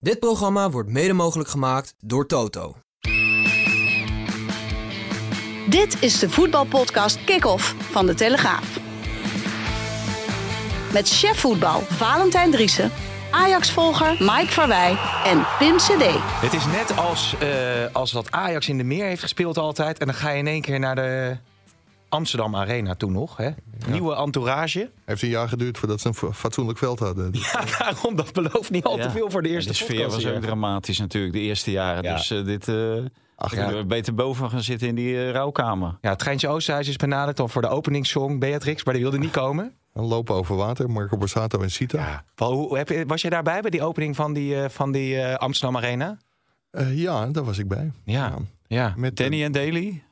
Dit programma wordt mede mogelijk gemaakt door Toto. Dit is de voetbalpodcast Kick-Off van De Telegraaf. Met chef voetbal Valentijn Driessen, Ajax-volger Mike Verwij en Pim CD. Het is net als, eh, als wat Ajax in de meer heeft gespeeld altijd. En dan ga je in één keer naar de Amsterdam Arena toen nog. Hè? Nieuwe entourage. Heeft een jaar geduurd voordat ze een fa- fatsoenlijk veld hadden. Ja, daarom. Dat belooft niet al te veel voor de eerste de sfeer podcast was hier. ook dramatisch natuurlijk, de eerste jaren. Ja. Dus eh, dit... eh Ach, ja. beter boven gaan zitten in die eh, rouwkamer. Ja, het Geintje Oosterhuis is benaderd dan voor de openingssong Beatrix. Maar die wilde niet komen. Een lopen over water, Marco Borsato en Sita. Ja. Heb je, was je daarbij bij die opening van die, eh, van die eh, Amsterdam Arena? Eh, ja, daar was ik bij. Ja. Ja. Met Danny en Daly,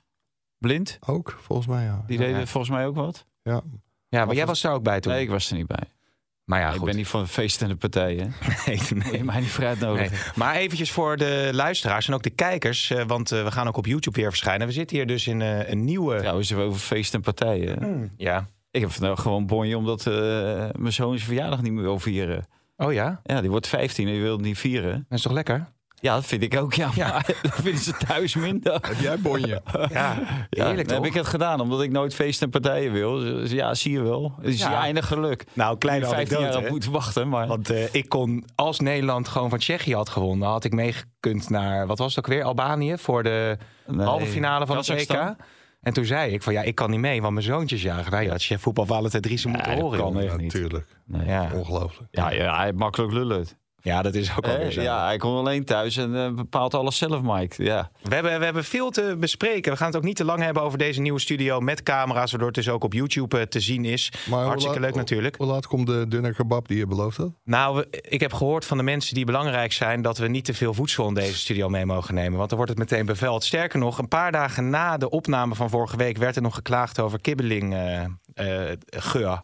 blind, ook, volgens mij, ja. die ja. deden volgens mij ook wat. Ja. Ja, maar jij was daar ook bij toen. Nee, ik was er niet bij. maar ja, ik goed. ben niet van feesten en de partijen. Nee, nee. je mij niet vrij Nee. nodig. Maar eventjes voor de luisteraars en ook de kijkers. eh, want eh, we gaan ook op YouTube weer verschijnen. We zitten hier dus in eh, een nieuwe... Trouwens, over feesten en partijen. Hmm, Ja. Ik heb vandaag gewoon bonje omdat eh, mijn zoon zijn verjaardag niet meer wil vieren. Oh ja? Ja, die wordt 15 en die wil het niet vieren. Dat is toch lekker? Ja, dat vind ik ook, ja. Ja. Maar dat vinden ze thuis minder. Heb jij bonje? Ja, Ja, heerlijk toch? heb ik het gedaan, omdat ik nooit feesten en partijen wil. Dus ja, zie je wel. Het is Ja. je einde geluk. Nou, kleine 15 jaar op moeten wachten, maar... Want eh, ik kon, als Nederland gewoon van Tsjechië had gewonnen, had ik meegekund naar, wat was het ook weer, Albanië voor de Nee. halve finale van het. EK. En toen zei ik van ja, ik kan niet mee, want mijn zoontjes jagen. Nou ja, het chef voetbal Valentijn Driessen moeten dat horen. kan echt niet. Natuurlijk. Nee. Ja. Ongelooflijk. Ja, ja, hij makkelijk lullen. Ja, dat is ook Eh, alweer zo. ja, hij komt alleen thuis en eh, bepaalt alles zelf, Mike. Ja. We, hebben, we hebben veel te bespreken. We gaan het ook niet te lang hebben over deze nieuwe studio met camera's, waardoor het dus ook op YouTube eh, te zien is. Maar Hartstikke laat- leuk natuurlijk. Hoe laat komt de dunne kebab die je beloofd had? Nou, we- ik heb gehoord van de mensen die belangrijk zijn dat we niet te veel voedsel in deze studio mee mogen nemen. Want dan wordt het meteen beveld. Sterker nog, een paar dagen na de opname van vorige week werd er nog geklaagd over kibbeling. eh eh geur,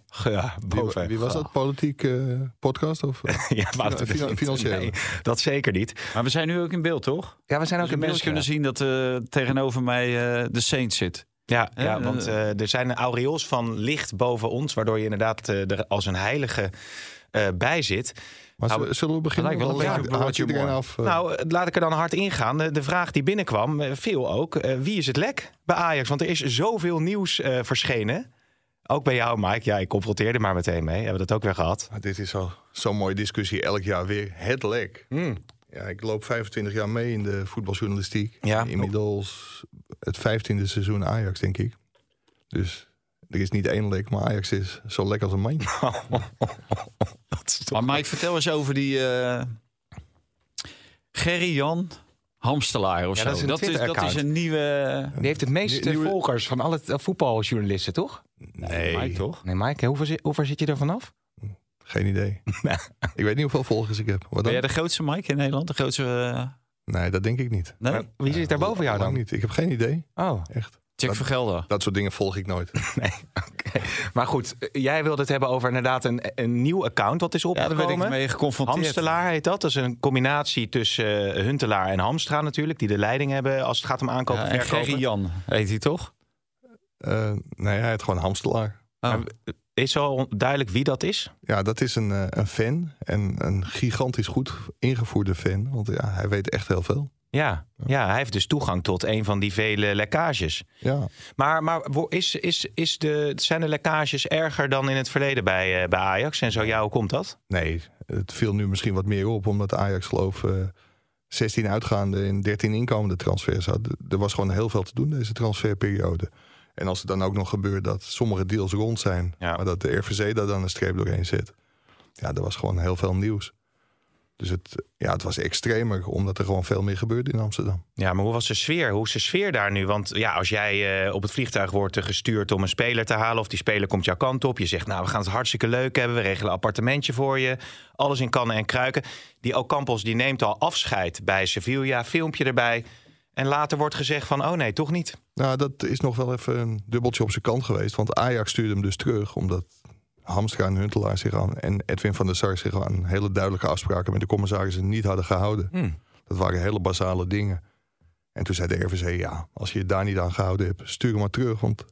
boven. wie was dat? Politiek eh, podcast? Of, eh? Ja, maar dat, Fina- financieel. Nee, dat zeker niet. Maar we zijn nu ook in beeld, toch? Ja, we zijn ook Dus in mensen beeld, kunnen ja. zien dat eh, tegenover mij eh, de Saint zit. Ja, ja want eh, er zijn aureols van licht boven ons, waardoor je inderdaad eh, er als een heilige eh, bij zit. Maar Nou, zullen- we beginnen? wel een beetje iedereen af. Nou, laat ik er dan hard ingaan. De, de vraag die binnenkwam, veel ook. eh, wie is het lek bij Ajax? Want er is zoveel nieuws eh, verschenen. Ook bij jou, Mike. Ja, ik confronteerde maar meteen mee. Hebben we dat ook weer gehad? maar dit is zo- zo'n mooie discussie elk jaar weer. Het lek. Ja, ik loop 25 jaar mee in de voetbaljournalistiek. Ja. Inmiddels het 15e seizoen Ajax, denk ik. Dus er is niet één lek, maar Ajax is zo lek als een man. Maar Mike, vertel eens over die eh, Gerry Jan Hamstelaar of Ja, zo. dat is een dat, is, dat Twitter-account. is een nieuwe... Die heeft het meeste Nieuwe- volgers van alle eh, voetbaljournalisten, toch? Nee, Mike, toch? Nee, Mike, hoe ver, zi- hoe ver zit je er vanaf? geen idee. ik weet niet hoeveel volgers ik heb. Wat Ben jij de grootste Mike in Nederland? De grootste... eh, Nee, dat denk ik niet. nee? Maar Wie zit daar boven jou dan? niet. Ik heb geen idee. Oh, Echt. Jack Dat- Vergelder. Dat soort dingen volg ik nooit. nee. Oké. Maar goed, jij wilde het hebben over inderdaad een, een nieuw account wat is Ja, daar opgekomen. werd ik mee geconfronteerd. Hamstelaar heet dat. Dat is een combinatie tussen eh, Huntelaar en Hamstra natuurlijk. Die de leiding hebben als het gaat om aankopen Ja, en en verkopen. Gerry Jan heet hij toch? Eh, nee, hij heet gewoon Hamstelaar. Oh. Is al duidelijk wie dat is? Ja, dat is een, eh, een fan. En een gigantisch goed ingevoerde fan. Want ja, hij weet echt heel veel. Ja. ja, hij heeft dus toegang tot een van die vele lekkages. Ja, Maar, maar is, is, is de, zijn de lekkages erger dan in het verleden bij, eh, bij Ajax? En zo ja, hoe komt dat? nee, het viel nu misschien wat meer op. Omdat Ajax geloof eh 16 uitgaande en 13 inkomende transfers had. Er was gewoon heel veel te doen deze transferperiode. En als het dan ook nog gebeurt dat sommige deals rond zijn... Ja. maar dat de RVC daar dan een streep doorheen zet. Ja, er was gewoon heel veel nieuws. Dus het, ja, het was extremer, omdat er gewoon veel meer gebeurde in Amsterdam. Ja, maar hoe was de sfeer? Hoe is de sfeer daar nu? Want ja, als jij eh, op het vliegtuig wordt eh, gestuurd om een speler te halen... of die speler komt jouw kant op. Je zegt, nou, we gaan het hartstikke leuk hebben. We regelen een appartementje voor je. Alles in kannen en kruiken. Die Ocampos die neemt al afscheid bij Sevilla. Filmpje erbij. En later wordt gezegd van, oh nee, toch niet. Nou, dat is nog wel even een dubbeltje op zijn kant geweest. Want Ajax stuurde hem dus terug, omdat Hamstra en Huntelaar zich aan... en Edwin van der Sar zich aan hele duidelijke afspraken met de commissarissen niet hadden gehouden. Hmm. Dat waren hele basale dingen. En toen zei de RVC, ja, als je je daar niet aan gehouden hebt, stuur hem maar terug. Want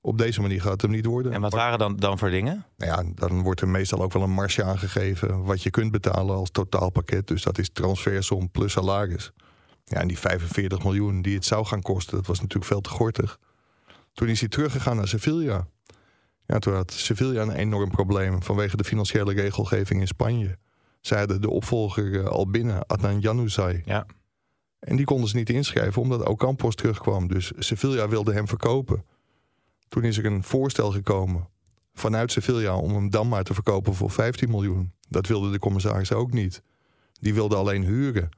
Op deze manier gaat het hem niet worden. En wat waren dan, dan voor dingen? Nou ja, dan wordt er meestal ook wel een marge aangegeven wat je kunt betalen als totaalpakket. Dus dat is transfersom plus salaris. Ja, en die 45 miljoen die het zou gaan kosten, dat was natuurlijk veel te gortig. Toen is hij teruggegaan naar Sevilla. Ja, toen had Sevilla een enorm probleem vanwege de financiële regelgeving in Spanje. Zij hadden de opvolger eh, al binnen, Adnan Januzaj. Ja. En die konden ze niet inschrijven omdat Ocampos terugkwam. Dus Sevilla wilde hem verkopen. Toen is er een voorstel gekomen vanuit Sevilla om hem dan maar te verkopen voor 15 miljoen. Dat wilde de commissaris ook niet. Die wilde alleen huren.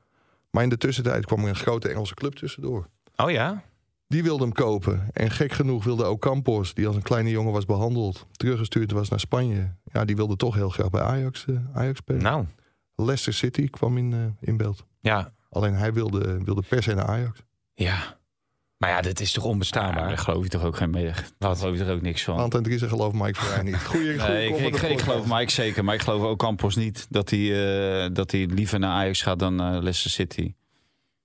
Maar in de tussentijd kwam er een grote Engelse club tussendoor. Oh ja? Die wilde hem kopen. En gek genoeg wilde ook Campos, die als een kleine jongen was behandeld, teruggestuurd was naar Spanje. Ja, die wilde toch heel graag bij Ajax, eh, Ajax spelen. Nou, Leicester City kwam in, eh, in beeld. ja. Alleen hij wilde, wilde per se naar Ajax. Ja. Maar ja, dit is toch onbestaanbaar? daar geloof je toch ook geen mee. Daar geloof je er ook niks van. Want en Driessen gelooft Mike Vrij niet. Goeie, goeie Nee, ik, ik, geloof Mike zeker, maar ik geloof ook Campos niet dat hij, eh, dat hij liever naar Ajax gaat dan Leicester City.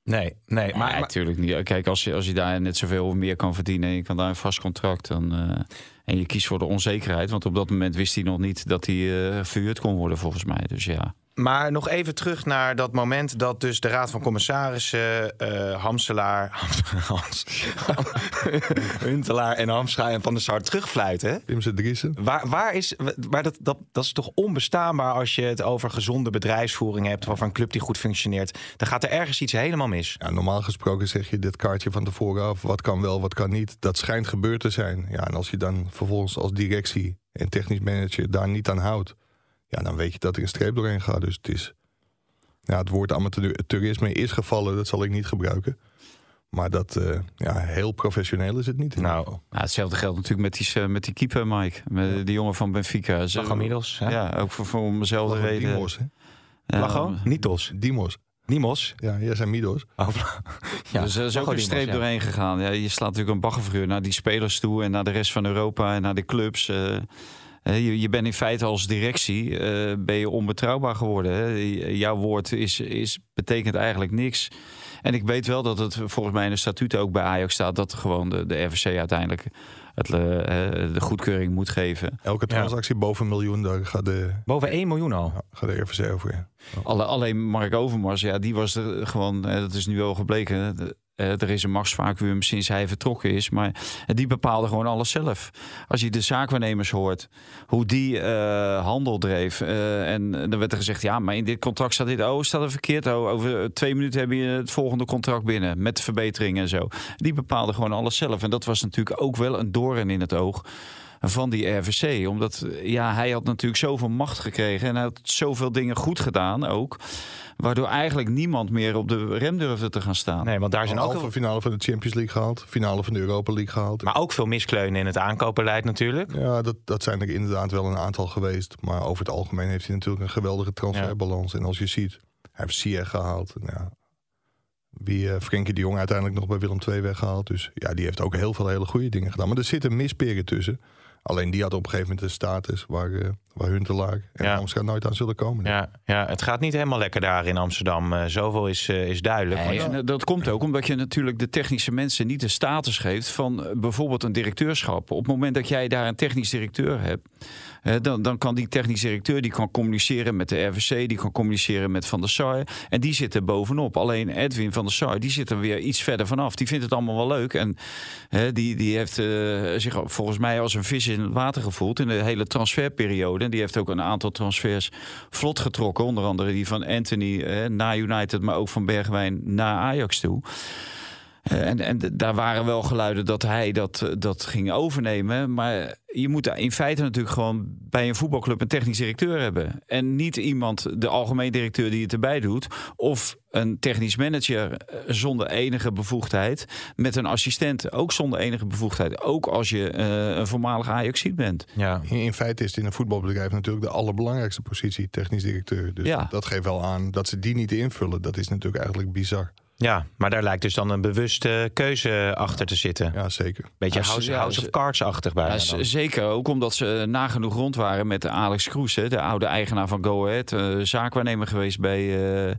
Nee, nee. Maar, natuurlijk niet. Kijk, als je, als je daar net zoveel of meer kan verdienen en je kan daar een vast contract dan, eh, en je kiest voor de onzekerheid, want op dat moment wist hij nog niet dat hij eh verhuurd kon worden volgens mij. Dus ja. Maar nog even terug naar dat moment dat dus de Raad van Commissarissen, eh Hamselaar, Hams, Huntelaar en Hamscha en Van der Sar terugfluiten. Pimse Driessen. Waar, waar is, waar dat, dat, dat is toch onbestaanbaar als je het over gezonde bedrijfsvoering hebt, of over een club die goed functioneert. Dan gaat er ergens iets helemaal mis. Ja, normaal gesproken zeg je dit kaartje van tevoren af. Wat kan wel, wat kan niet. Dat schijnt gebeurd te zijn. Ja, en als je dan vervolgens als directie en technisch manager daar niet aan houdt. Ja, dan weet je dat er een streep doorheen gaat. Dus het is... Ja, het woord amateurisme is gevallen. Dat zal ik niet gebruiken. Maar dat, eh, ja, heel professioneel is het niet. Nou. Nou, hetzelfde geldt natuurlijk met die, eh, met die keeper, Mike. Met die jongen van Benfica. Lago Middels. Ja, ook voor, voor dezelfde Lago reden. Dimos, hè? Lago? Dimos. Nimos. Ja, jij zijn Midos. Oh, ja, dus er is ook een streep ja. doorheen gegaan. Ja, je slaat natuurlijk een baggerfiguur naar die spelers toe en naar de rest van Europa en naar de clubs. eh. Eh, je, je bent in feite als directie eh, ben je onbetrouwbaar geworden. Hè? Jouw woord is, is, betekent eigenlijk niks. En ik weet wel dat het volgens mij in de statuten ook bij Ajax staat dat gewoon de, de RVC uiteindelijk het, eh, eh, de goedkeuring moet geven. Elke Ja. transactie boven een miljoen, daar gaat de, Boven 1 miljoen al. ja, gaat de RVC over. ja. Alle, alleen Mark Overmars, ja, die was er gewoon, eh, dat is nu wel gebleken. Eh, er is een machtsvacuum sinds hij vertrokken is. Maar die bepaalde gewoon alles zelf. Als je de zaakwaarnemers hoort, hoe die eh, handel dreef. eh, en dan werd er gezegd, ja, maar in dit contract staat dit. Oh, staat er verkeerd. Oh, over twee minuten heb je het volgende contract binnen. Met verbeteringen en zo. Die bepaalde gewoon alles zelf. En dat was natuurlijk ook wel een doorn in het oog van die RVC. Omdat ja, hij had natuurlijk zoveel macht gekregen en hij had zoveel dingen goed gedaan ook. Waardoor eigenlijk niemand meer op de rem durfde te gaan staan. Nee, want daar zijn ook halve veel, finale van de Champions League gehaald. Finale van de Europa League gehaald. maar ook veel miskleunen in het aankoopbeleid natuurlijk. Ja, dat, dat zijn er inderdaad wel een aantal geweest. Maar over het algemeen heeft hij natuurlijk een geweldige transferbalans. En als je ziet, hij heeft Sier gehaald. Nou Ja, wie eh Frenkie de Jong uiteindelijk nog bij Willem II weggehaald. Dus ja, die heeft ook heel veel hele goede dingen gedaan. Maar er zitten misperen tussen. Alleen die had op een gegeven moment een status waar, eh waar Huntelaar en Ja. Amsterdam nooit aan zullen komen. Ja, ja, het gaat niet helemaal lekker daar in Amsterdam. Eh, zoveel is, eh, is duidelijk. Nee, dat komt ook omdat je natuurlijk de technische mensen niet de status geeft van bijvoorbeeld een directeurschap. Op het moment dat jij daar een technisch directeur hebt, dan, dan kan die technisch directeur die kan communiceren met de RVC, die kan communiceren met Van der Sar. En die zit er bovenop. Alleen Edwin van der Sar, die zit er weer iets verder vanaf. Die vindt het allemaal wel leuk. En die, die heeft eh, zich volgens mij als een vis in het water gevoeld in de hele transferperiode. En die heeft ook een aantal transfers vlot getrokken. Onder andere die van Anthony eh, naar United, maar ook van Bergwijn naar Ajax toe. En, en daar waren wel geluiden dat hij dat, eh, dat ging overnemen. Maar je moet in feite natuurlijk gewoon bij een voetbalclub een technisch directeur hebben. En niet iemand, de algemeen directeur die het erbij doet. Of een technisch manager eh, zonder enige bevoegdheid. Met een assistent ook zonder enige bevoegdheid. Ook als je eh, een voormalig Ajaxiet bent. ja. In, in feite is het in een voetbalbedrijf natuurlijk de allerbelangrijkste positie, technisch directeur. Dus Ja. dat geeft wel aan dat ze die niet invullen. Dat is natuurlijk eigenlijk bizar. Ja, maar daar lijkt dus dan een bewuste keuze achter te zitten. Ja, zeker. Beetje Ja, ze- House, ja, House ze- of Cards-achtig bijna Ja, zeker, ook omdat ze eh, nagenoeg rond waren met Alex Kroes, hè, de oude eigenaar van Go Ahead. eh, zaakwaarnemer geweest bij eh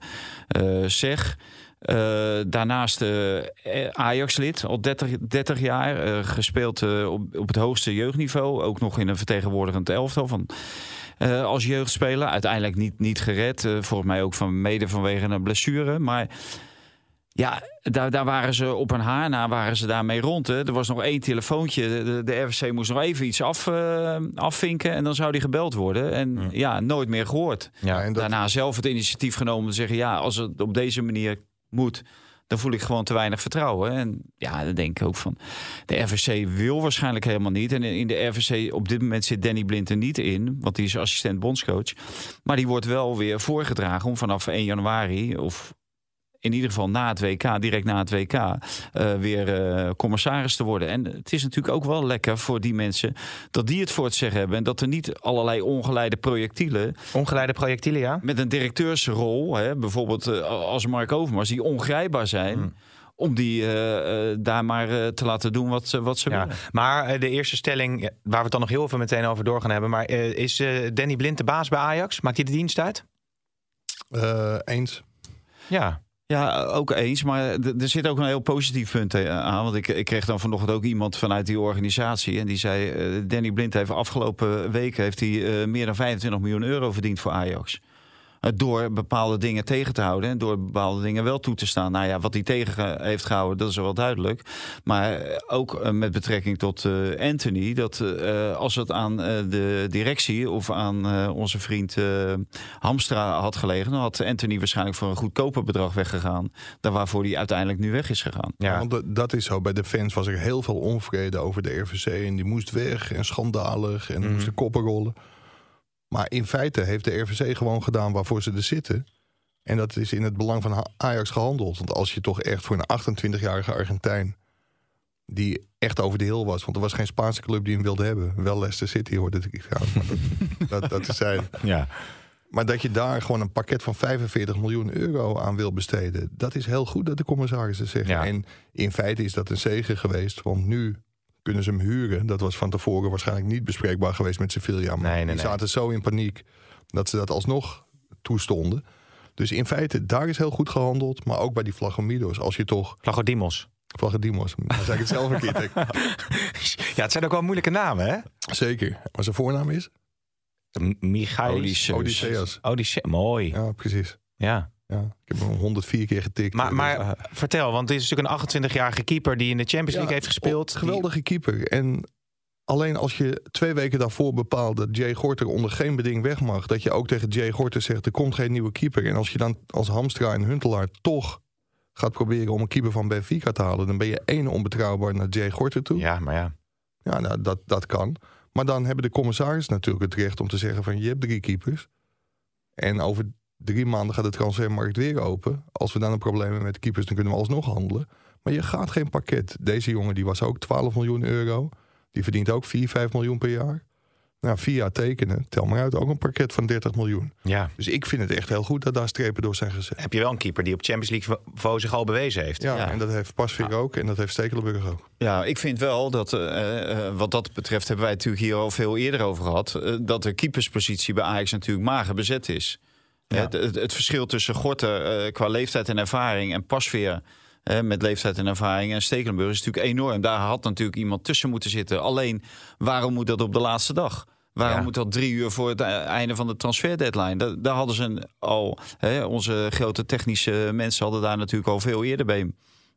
eh SEG. Uh, daarnaast uh, Ajax-lid, al 30, 30 jaar. Uh, gespeeld op, op het hoogste jeugdniveau. Ook nog in een vertegenwoordigend elftal van, als jeugdspeler. Uiteindelijk niet, niet gered. volgens mij ook van, mede vanwege een blessure. Maar ja, daar, daar waren ze op een haar na waren ze daarmee rond. Hè. Er was nog één telefoontje. De, de RVC moest nog even iets af, uh, afvinken en dan zou die gebeld worden. En ja, nooit meer gehoord. Ja, en Daarna zelf het initiatief genomen om te zeggen... ja, als het op deze manier moet, dan voel ik gewoon te weinig vertrouwen. En ja, dan denk ik ook van... de RVC wil waarschijnlijk helemaal niet. En in de RVC op dit moment zit Danny Blind er niet in... want die is assistent bondscoach. Maar die wordt wel weer voorgedragen om vanaf 1 januari... of in ieder geval na het WK, direct na het WK, uh, weer uh, commissaris te worden. En het is natuurlijk ook wel lekker voor die mensen dat die het voor het zeggen hebben. En dat er niet allerlei ongeleide projectielen. Ongeleide projectielen, ja. Met een directeursrol, hè, bijvoorbeeld uh, als Mark Overmars, die ongrijpbaar zijn. Hmm. Om die daar maar te laten doen wat, wat ze ja, willen. Maar de eerste stelling, waar we het dan nog heel veel meteen over door gaan hebben. Maar is Danny Blind de baas bij Ajax? Maakt hij de dienst uit? eens. Ja. Ja, ook eens. Maar er zit ook een heel positief punt eh, aan. Want ik, ik kreeg dan vanochtend ook iemand vanuit die organisatie. En die zei: uh, Danny Blind heeft afgelopen weken heeft hij, uh, meer dan 25 miljoen euro verdiend voor Ajax. Eh, door bepaalde dingen tegen te houden en door bepaalde dingen wel toe te staan. Nou ja, wat hij tegen heeft gehouden, dat is wel duidelijk. Maar eh, ook eh, met betrekking tot Anthony, dat als het aan de directie of aan onze vriend Hamstra had gelegen, dan had Anthony waarschijnlijk voor een goedkoper bedrag weggegaan. Dan waarvoor hij uiteindelijk nu weg is gegaan. Ja, want dat is zo. Bij de fans was er heel veel onvrede over de RVC en die moest weg en schandalig en mm. moesten koppen rollen. Maar in feite heeft de RVC gewoon gedaan waarvoor ze er zitten. En dat is in het belang van Ajax gehandeld. Want als je toch echt voor een 28-jarige Argentijn... die echt over de heel was... want er was geen Spaanse club die hem wilde hebben. Wel Leicester City hoorde ik trouwens. dat, dat, dat is zijn. Ja. Maar dat je daar gewoon een pakket van 45 miljoen euro aan wil besteden... dat is heel goed dat de commissarissen zeggen. En in feite is dat een zegen geweest. Want nu kunnen ze hem huren. Dat was van tevoren waarschijnlijk niet bespreekbaar geweest met Sevilla. Maar nee, nee, die zaten zo in paniek dat ze dat alsnog toestonden. Dus in feite, daar is heel goed gehandeld. Maar ook bij die Vlagomidos. Als je toch... Vlagodimos. Vlagodimos. Dan zeg ik het zelf een keer. ja, het zijn ook wel moeilijke namen, hè? Zeker. Maar zijn voornaam is? Michail Odysseus. Odysseus. Mooi. Ja, precies. Ja. Ja, ik heb hem 104 keer getikt. Maar, maar uh, vertel, want dit is natuurlijk een 28-jarige keeper die in de Champions League heeft gespeeld. Geweldige keeper. En alleen als je twee weken daarvoor bepaalt dat Jay Gorter onder geen beding weg mag, dat je ook tegen Jay Gorter zegt: er komt geen nieuwe keeper. En als je dan als Hamstra en Huntelaar toch gaat proberen om een keeper van Benfica te halen, dan ben je één onbetrouwbaar naar Jay Gorter toe. Ja, maar ja. Ja, nou, dat, dat kan. Maar dan hebben de commissaris natuurlijk het recht om te zeggen: van je hebt drie keepers. En over drie maanden gaat de transfermarkt weer open. Als we dan een probleem hebben met keepers, dan kunnen we alsnog handelen. Maar je gaat geen pakket. Deze jongen die was ook 12 miljoen euro. Die verdient ook 4, 5 miljoen per jaar. Nou, vier jaar tekenen, tel maar uit, ook een pakket van 30 miljoen. Ja. Dus ik vind het echt heel goed dat daar strepen door zijn gezet. Heb je wel een keeper die op Champions League niveau zich al bewezen heeft. Ja, en dat heeft Pasveer ook en dat heeft Stekelenburg ook. Ja, ik vind wel dat, uh, wat dat betreft hebben wij natuurlijk hier al veel eerder over gehad... Uh, dat de keeperspositie bij Ajax natuurlijk mager bezet is. Het, het, verschil tussen Gorten uh, qua leeftijd en ervaring en Pasveer uh, met leeftijd en ervaring en Stekelenburg is natuurlijk enorm. Daar had natuurlijk iemand tussen moeten zitten. Alleen, waarom moet dat op de laatste dag? Waarom moet dat drie uur voor het e-, einde van de transferdeadline? Daar, daar hadden ze al, onze grote technische mensen hadden daar natuurlijk al veel eerder bij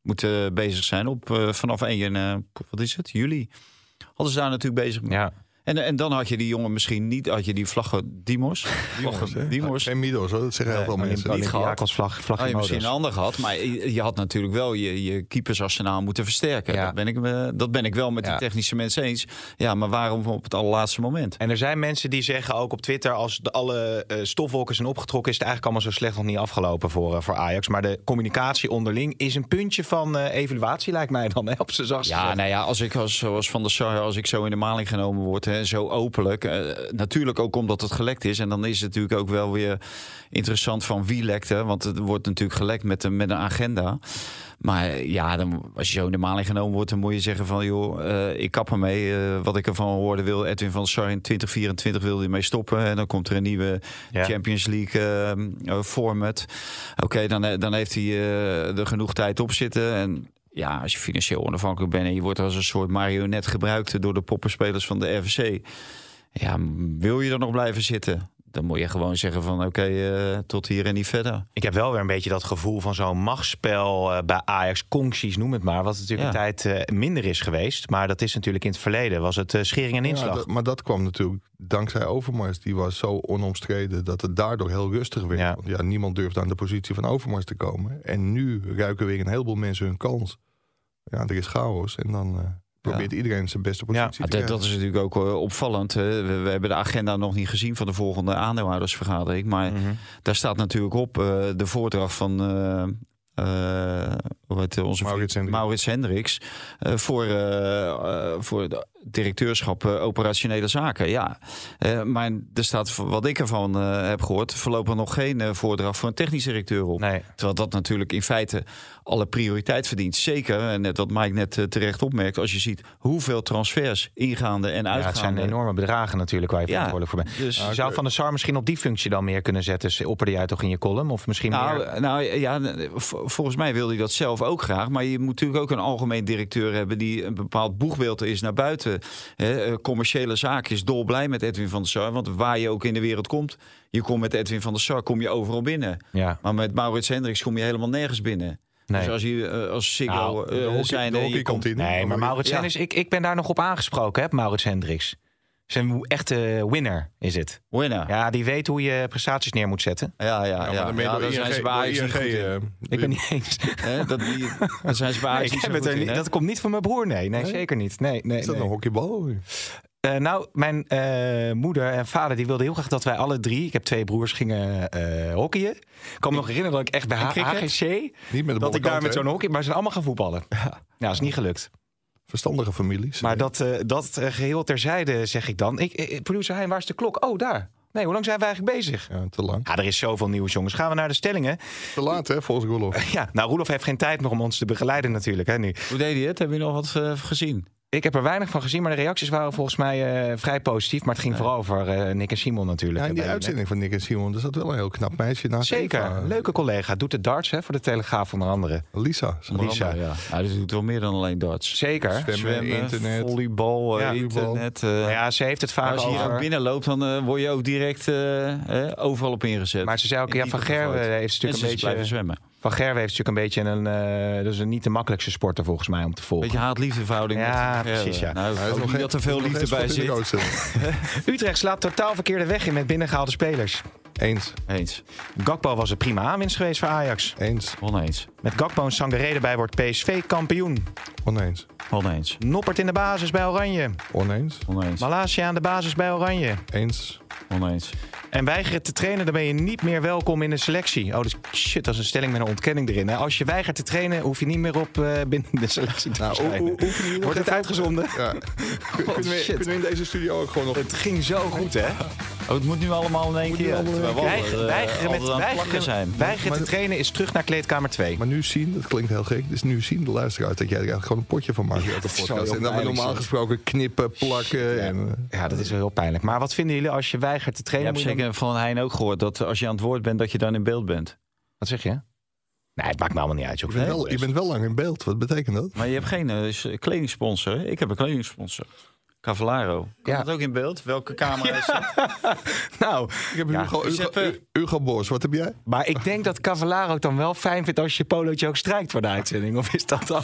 moeten bezig zijn. Op, uh, vanaf 1, uh, wat is het, juli. Hadden ze daar natuurlijk bezig Ja. En, en dan had je die jongen misschien niet, had je die vlaggen Dimos. Dimos, Dimos. Geen Midos, hoor. dat zeggen heel veel mensen. Niet gehad. Als vlag, vlag had je misschien een ander gehad, maar je, had natuurlijk wel je, je keepersarsenaal moeten versterken. Ja. Dat, ben ik, dat ben ik wel met ja. die technische mensen eens. Ja, maar waarom op het allerlaatste moment? En er zijn mensen die zeggen ook op Twitter, als de, alle uh, stofwolken zijn opgetrokken, is het eigenlijk allemaal zo slecht nog niet afgelopen voor, uh, voor Ajax. Maar de communicatie onderling is een puntje van uh, evaluatie, lijkt mij dan, hè, op zijn zachtste. Ja, nou ja, als ik als, zoals Van der Sar, als ik zo in de maling genomen word, hè, en zo openlijk. Eh, natuurlijk ook omdat het gelekt is. En dan is het natuurlijk ook wel weer interessant van wie lekte. Want het wordt natuurlijk gelekt met, een- met een agenda. Maar ja, dan, als je zo in de maling genomen wordt, dan moet je zeggen van joh, eh, ik kap ermee. Eh, wat ik ervan hoorde wil Edwin van Sar in 2024 wil hij mee stoppen. En dan komt er een nieuwe Ja. Champions League eh, eh, format. Oké, dan, eh, dan heeft hij eh, er genoeg tijd op zitten. En ja, als je financieel onafhankelijk bent en je wordt als een soort marionet gebruikt door de poppenspelers van de RVC. Ja, wil je er nog blijven zitten? Dan moet je gewoon zeggen van oké, eh, tot hier en niet verder. Ik heb wel weer een beetje dat gevoel van zo'n machtsspel eh, bij Ajax, concties, noem het maar. Wat natuurlijk Ja. een tijd eh, minder is geweest. Maar dat is natuurlijk in het verleden. Was het eh, schering en Ja, inslag. dat- maar dat kwam natuurlijk dankzij Overmars. Die was zo onomstreden dat het daardoor heel rustig werd. Ja. Want ja, niemand durfde aan de positie van Overmars te komen. En nu ruiken weer een heleboel mensen hun kans. Ja, er is chaos. En dan eh, probeert iedereen zijn beste positie Ja, te krijgen. dat is natuurlijk ook eh, opvallend. hè. We, we hebben de agenda nog niet gezien van de volgende aandeelhoudersvergadering. Maar Mhm. daar staat natuurlijk op eh, de voordracht van eh, eh, heet onze vriend? Maurits Hendricks. Maurits Hendricks. eh, voor, voor het directeurschap eh, operationele zaken. Ja, Eh, maar er staat, wat ik ervan eh, heb gehoord, voorlopig nog geen voordracht voor een technisch directeur op. Nee. Terwijl dat natuurlijk in feite alle prioriteit verdient. Zeker, en net wat Mike net terecht opmerkt, als je ziet hoeveel transfers ingaande en Ja, het uitgaande. zijn enorme bedragen natuurlijk waar je Ja, verantwoordelijk voor bent. dus- Je zou Van der Sar misschien op die functie dan meer kunnen zetten. Opperde jij toch in je column? Of misschien meer... Nou, nou ja, volgens mij wil hij dat zelf ook graag. Maar je moet natuurlijk ook een algemeen directeur hebben die een bepaald boegbeeld is naar buiten. Hè, eh, commerciële zaken is dolblij met Edwin van der Sar. Want waar je ook in de wereld komt, je komt met Edwin van der Sar, kom je overal binnen. Ja, Maar met Maurits Hendricks kom je helemaal nergens binnen. nee. Dus als je eh, als Siggo Nou, eh, de hockey, zijn de en je komt. Nee, maar Maurits Ja. Hendricks, ik, ik ben daar nog op aangesproken, hè, Maurits Hendricks. Zijn echte winner is het. winnaar. Ja, die weet hoe je prestaties neer moet zetten. Ja, ja, ja. Ja, maar Ja, daar zijn ING ze bij ING, eh, Ik ben niet eens. Hè, dat, die, zijn ze bij Ajax ik niet zo heb het goed er in, niet, hè? dat komt niet van mijn broer, nee. Nee, Nee? zeker niet. Nee, nee, Is dat nee. een hockeybal? Eh, nou, mijn eh, moeder en vader die wilden heel graag dat wij alle drie, ik heb twee broers, gingen eh hockeyen. Ik kan me nog herinneren dat ik echt bij? HGC, Niet met de dat ik daar met zo'n hockey, maar ze zijn allemaal gaan voetballen. Ja, dat is niet gelukt. Verstandige families. Maar dat, eh, dat eh, geheel terzijde zeg ik dan. Ik, eh, producer Hein, waar is de klok? Oh, daar. Nee, hoe lang zijn we eigenlijk bezig? Ja, te lang. Ja, er is zoveel nieuws, jongens. Gaan we naar de stellingen? Te laat, hè, volgens Roelof. Ja, nou, Roelof heeft geen tijd meer om ons te begeleiden natuurlijk, hè, nu. Hoe deed hij het? Heb je nog wat eh, gezien? Ik heb er weinig van gezien, maar de reacties waren volgens mij eh, vrij positief. Maar het ging vooral over eh, Nick en Simon natuurlijk. Ja, in hè, die uitzending van Nick en Simon, er zat wel een heel knap meisje naast Zeker, Eva. leuke collega. Doet de darts hè, voor de Telegraaf onder andere. Lisa. Lisa. Ja. Nou, dat doet wel meer dan alleen darts. Zeker. Zwemmen, internet. volleybal, eh, Ja. internet. Nou ja, ze heeft het vaak als je hier over... ook binnenloopt, dan eh, word je ook direct overal op ingezet. Maar ze zei ook, ja, Van Gerwen gegooid. heeft En natuurlijk een is blijven beetje... zwemmen. Van Gerwen heeft natuurlijk een beetje een... eh dat is een niet de makkelijkste sporter volgens mij om te volgen. Beetje haat-liefdeverhouding. Ja, Gerwen. precies, ja. Nou, Hij is ook nog dat er veel liefde bij zit. Utrecht slaat totaal verkeerde weg in met binnengehaalde spelers. Eens. Eens. Gakpo was een prima aanwinst geweest voor Ajax. Eens. Oneens. Met Gakpo en Sangaré erbij wordt PSV kampioen. Oneens. Oneens. Noppert in de basis bij Oranje. Oneens. Oneens. Malasia aan de basis bij Oranje. Eens. Oneens. En weigeren te trainen, dan ben je niet meer welkom in de selectie. Oh, dus shit, dat is een stelling met een ontkenning erin. Hè? Als je weigert te trainen, hoef je niet meer op eh, binnen de selectie te Nou, verschijnen. Wordt het uitgezonden? Ja. kunnen, we, shit. kunnen we in deze studio ook gewoon nog... Het ging zo goed, hè? Oh, het moet nu allemaal in één keer. Terwijl we altijd, eh, weigeren, met, altijd aan het plakken weigeren, zijn. weigeren te trainen is terug naar kleedkamer 2. Maar nu zien, dat klinkt heel gek, dus nu zien de luisteraars dat jij er eigenlijk gewoon een potje van maakt uit de podcast. heel En dat we pijnlijk normaal gesproken knippen, plakken en... eh, Ja, dat is wel heel pijnlijk. Maar wat vinden jullie als je weigert te Je trainen? hebt moet je dan- zeker van Hein ook gehoord dat als je aan het woord bent, dat je dan in beeld bent. Wat zeg je? Nee, het maakt me allemaal niet uit. joh. Je bent, wel, je bent wel lang in beeld, wat betekent dat? Maar je hebt geen eh, s- kledingsponsor. hè? Ik heb een kledingsponsor. Cavallaro. Kan Ja. dat ook in beeld? Welke camera is dat? Nou, Ik heb Ja, Hugo, Hugo, Hugo Bos, wat heb jij? maar ik denk dat Cavallaro het dan wel fijn vindt als je polootje ook strijkt voor de uitzending. Of is dat dan...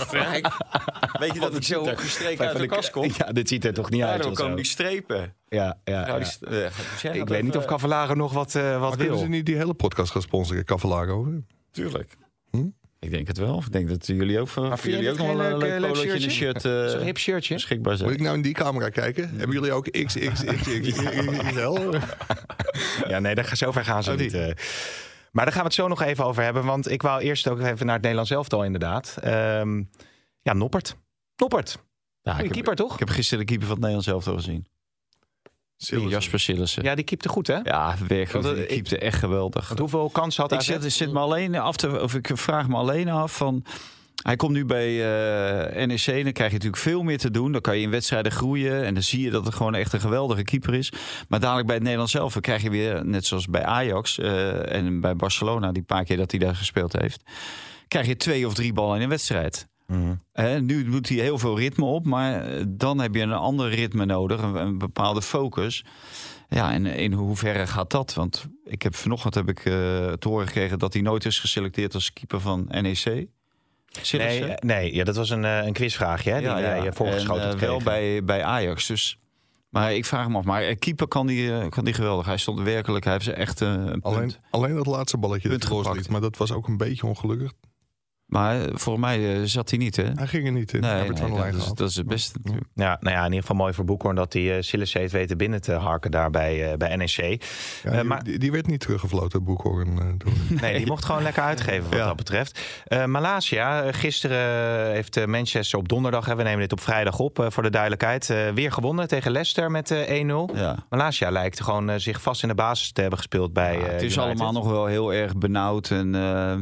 Weet je dat ik zo gestreken uit de kast kom? Ja, dit ziet er toch niet uit. Daardoor of zo. komen die strepen. Ja, ja, ja. die st- eh, Ik weet niet of Cavallaro nog wat, eh, wat Maar kunnen wil. ze niet die hele podcast gaan sponsoren, Cavallaro? Tuurlijk. Ik denk het wel. Ik denk dat jullie ook, voor je jullie ook nog wel een leuk, leuk eh, leuk polootje in een shirtje? shirt Zo'n eh, hip shirtje. beschikbaar zijn. Moet ik nou in die camera kijken? Hebben jullie ook XXXXL? Ja, nee, daar, zover gaan ze Oh, niet. eh. Maar daar gaan we het zo nog even over hebben. Want ik wou eerst ook even naar het Nederlands elftal inderdaad. Ehm, ja, Noppert. Noppert. Ja, Goeie ik, heb, keeper, toch? ik heb gisteren de keeper van het Nederlands elftal gezien. Sillissen. Jasper Sillissen. Ja, Ja, die keepte goed, hè? werkelijk. Want, eh, Die ik- keepte echt geweldig. Want hoeveel kansen had Ik AZ? zit, zit me alleen af te, of ik vraag me alleen af van. Hij komt nu bij eh, NEC, dan krijg je natuurlijk veel meer te doen. Dan kan je in wedstrijden groeien en dan zie je dat het gewoon echt een geweldige keeper is. Maar dadelijk bij het Nederlands zelf krijg je weer, net zoals bij Ajax eh, en bij Barcelona, die paar keer dat hij daar gespeeld heeft, krijg je twee of drie ballen in een wedstrijd. Nu doet hij heel veel ritme op, maar eh, dan heb je een ander ritme nodig, een, een bepaalde focus. Ja, en in hoeverre gaat dat? Want ik heb vanochtend heb ik eh, te horen gekregen dat hij nooit is geselecteerd als keeper van NEC. Sillissen. Nee, nee ja, dat was een, eh, een quizvraagje, hè? Die jij eh, voorgeschoten En, eh, wel bij, bij Ajax. Dus, maar ik vraag me af, maar eh, keeper kan die, eh, kan die geweldig. Hij stond werkelijk, hij heeft ze echt eh, een punt. Alleen, alleen dat laatste balletje Punt dat gepakt. Maar dat was ook een beetje ongelukkig. Maar eh, volgens mij eh, zat hij niet, hè? Hij ging er niet in. Nee, dat, is, dat is het beste natuurlijk. Ja, nou ja, in ieder geval mooi voor Boekhoorn dat hij uh, Sillissen heeft weten binnen te harken daar bij, eh, bij NEC. Ja, Eh, die, maar- die, die werd niet teruggefloten, Boekhoorn. eh, toen. Nee, die mocht gewoon lekker uitgeven wat Ja. dat betreft. Eh Malasia, eh, gisteren heeft eh, Manchester op donderdag, hè, we nemen dit op vrijdag op eh, voor de duidelijkheid, eh, weer gewonnen tegen Leicester met eh, 1-0. Ja. Malasia lijkt gewoon eh, zich vast in de basis te hebben gespeeld bij Ja, eh, het is United. allemaal nog wel heel erg benauwd. En, eh,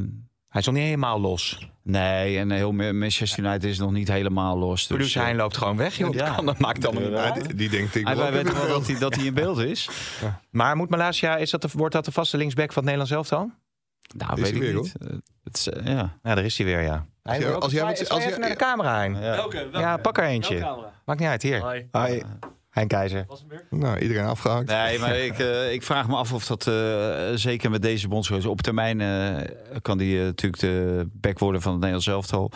Hij is nog niet helemaal los. nee, en heel Manchester United is nog niet helemaal los. Dus, Producer eh, Hein loopt gewoon weg, joh. Ja. Dat, kan, dat maakt allemaal niet Ja, uit. die, die denkt, ik weet even wel dat hij, dat hij in beeld is. Maar moet Malasia, is dat de, wordt dat de vaste linksback van het Nederlands elftal? Nou, Is weet ik weer, niet. Eh, Het is, eh, ja. Ja, daar is hij weer, ja. Als jij- als jij wat- als jij- even naar de camera, Hein. Welke? Ja, pak er eentje. Maakt niet uit, hier. Hi. Hoi. Hein Keizer. Was hem weer? Nou, iedereen afgehaakt. Nee, maar ik, eh, ik vraag me af of dat eh, zeker met deze bondscoach op termijn eh, kan die natuurlijk de back worden van het Nederlands elftal.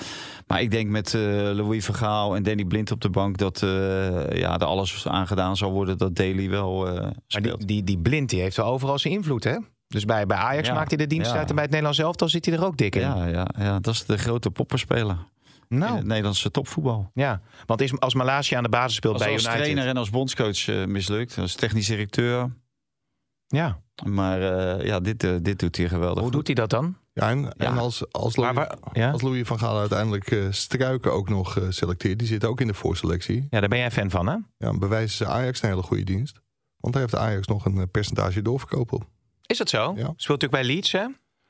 Maar ik denk met eh, Louis Vergaal en Danny Blind op de bank dat eh, ja, er alles aan gedaan zal worden dat Daly wel eh Maar die, die, die blind die heeft wel overal zijn invloed, hè? Dus bij, bij Ajax Ja. maakt hij de dienst Ja. uit en bij het Nederlands elftal zit hij er ook dik in. ja, ja, ja, dat is de grote popperspeler in Nou, het Nederlandse topvoetbal. ja. Want is, als Malasia aan de basis speelt Als, bij als United... trainer en als bondscoach eh, mislukt, als technisch directeur. Ja. Maar eh, ja, dit, eh, dit doet hij geweldig. Hoe goed. doet hij dat dan? Ja, en, Ja. en als, als, Louis, waar- ja? als Louis van Gaal uiteindelijk eh, Struiken ook nog eh, selecteert... die zit ook in de voorselectie... ja, daar ben jij fan van, hè? Ja, dan bewijzen ze Ajax een hele goede dienst. Want daar heeft Ajax nog een percentage doorverkoop op. Is dat zo? Ja. Speelt natuurlijk bij Leeds, hè?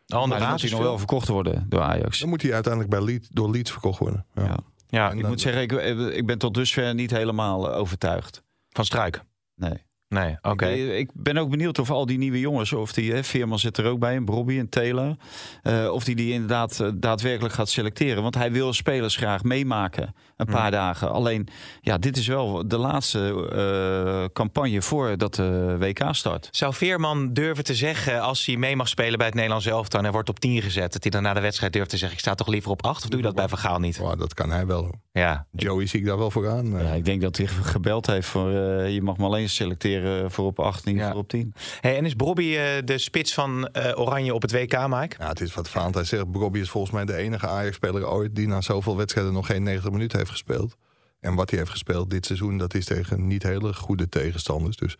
De Maar dan moet basis hij nog wel verkocht worden door Ajax. Dan moet hij uiteindelijk bij Leeds, door Leeds verkocht worden. Ja. Ja. Ik dan- moet zeggen, ik, ik ben tot dusver niet helemaal eh, overtuigd. van Struik. Nee. Nee, oké. Ik, ik ben ook benieuwd of al die nieuwe jongens, of die hè, Veerman zit er ook bij, en Bobby en Taylor, eh, of die die inderdaad eh, daadwerkelijk gaat selecteren. Want hij wil spelers graag meemaken, een paar dagen. Alleen, ja, dit is wel de laatste eh, campagne voordat de WK start. Zou Veerman durven te zeggen, als hij mee mag spelen bij het Nederlands elftal... en hij wordt op 10 gezet, dat hij dan na de wedstrijd durft te zeggen... ik sta toch liever op 8? Of doe je dat bij Van Gaal niet? Maar dat kan hij wel. Ja, Joey zie ik daar wel voor aan. eh. Ja, ik denk dat hij gebeld heeft voor, eh, je mag me alleen selecteren voor op 8, niet Ja. voor op 10. Hey, en is Bobby eh, de spits van eh, Oranje op het WK, Mike? Ja, het is wat Vaant hij zegt. Robbie is volgens mij de enige Ajax-speler ooit... die na zoveel wedstrijden nog geen 90 minuten heeft gespeeld. En wat hij heeft gespeeld dit seizoen... dat is tegen niet hele goede tegenstanders. Dus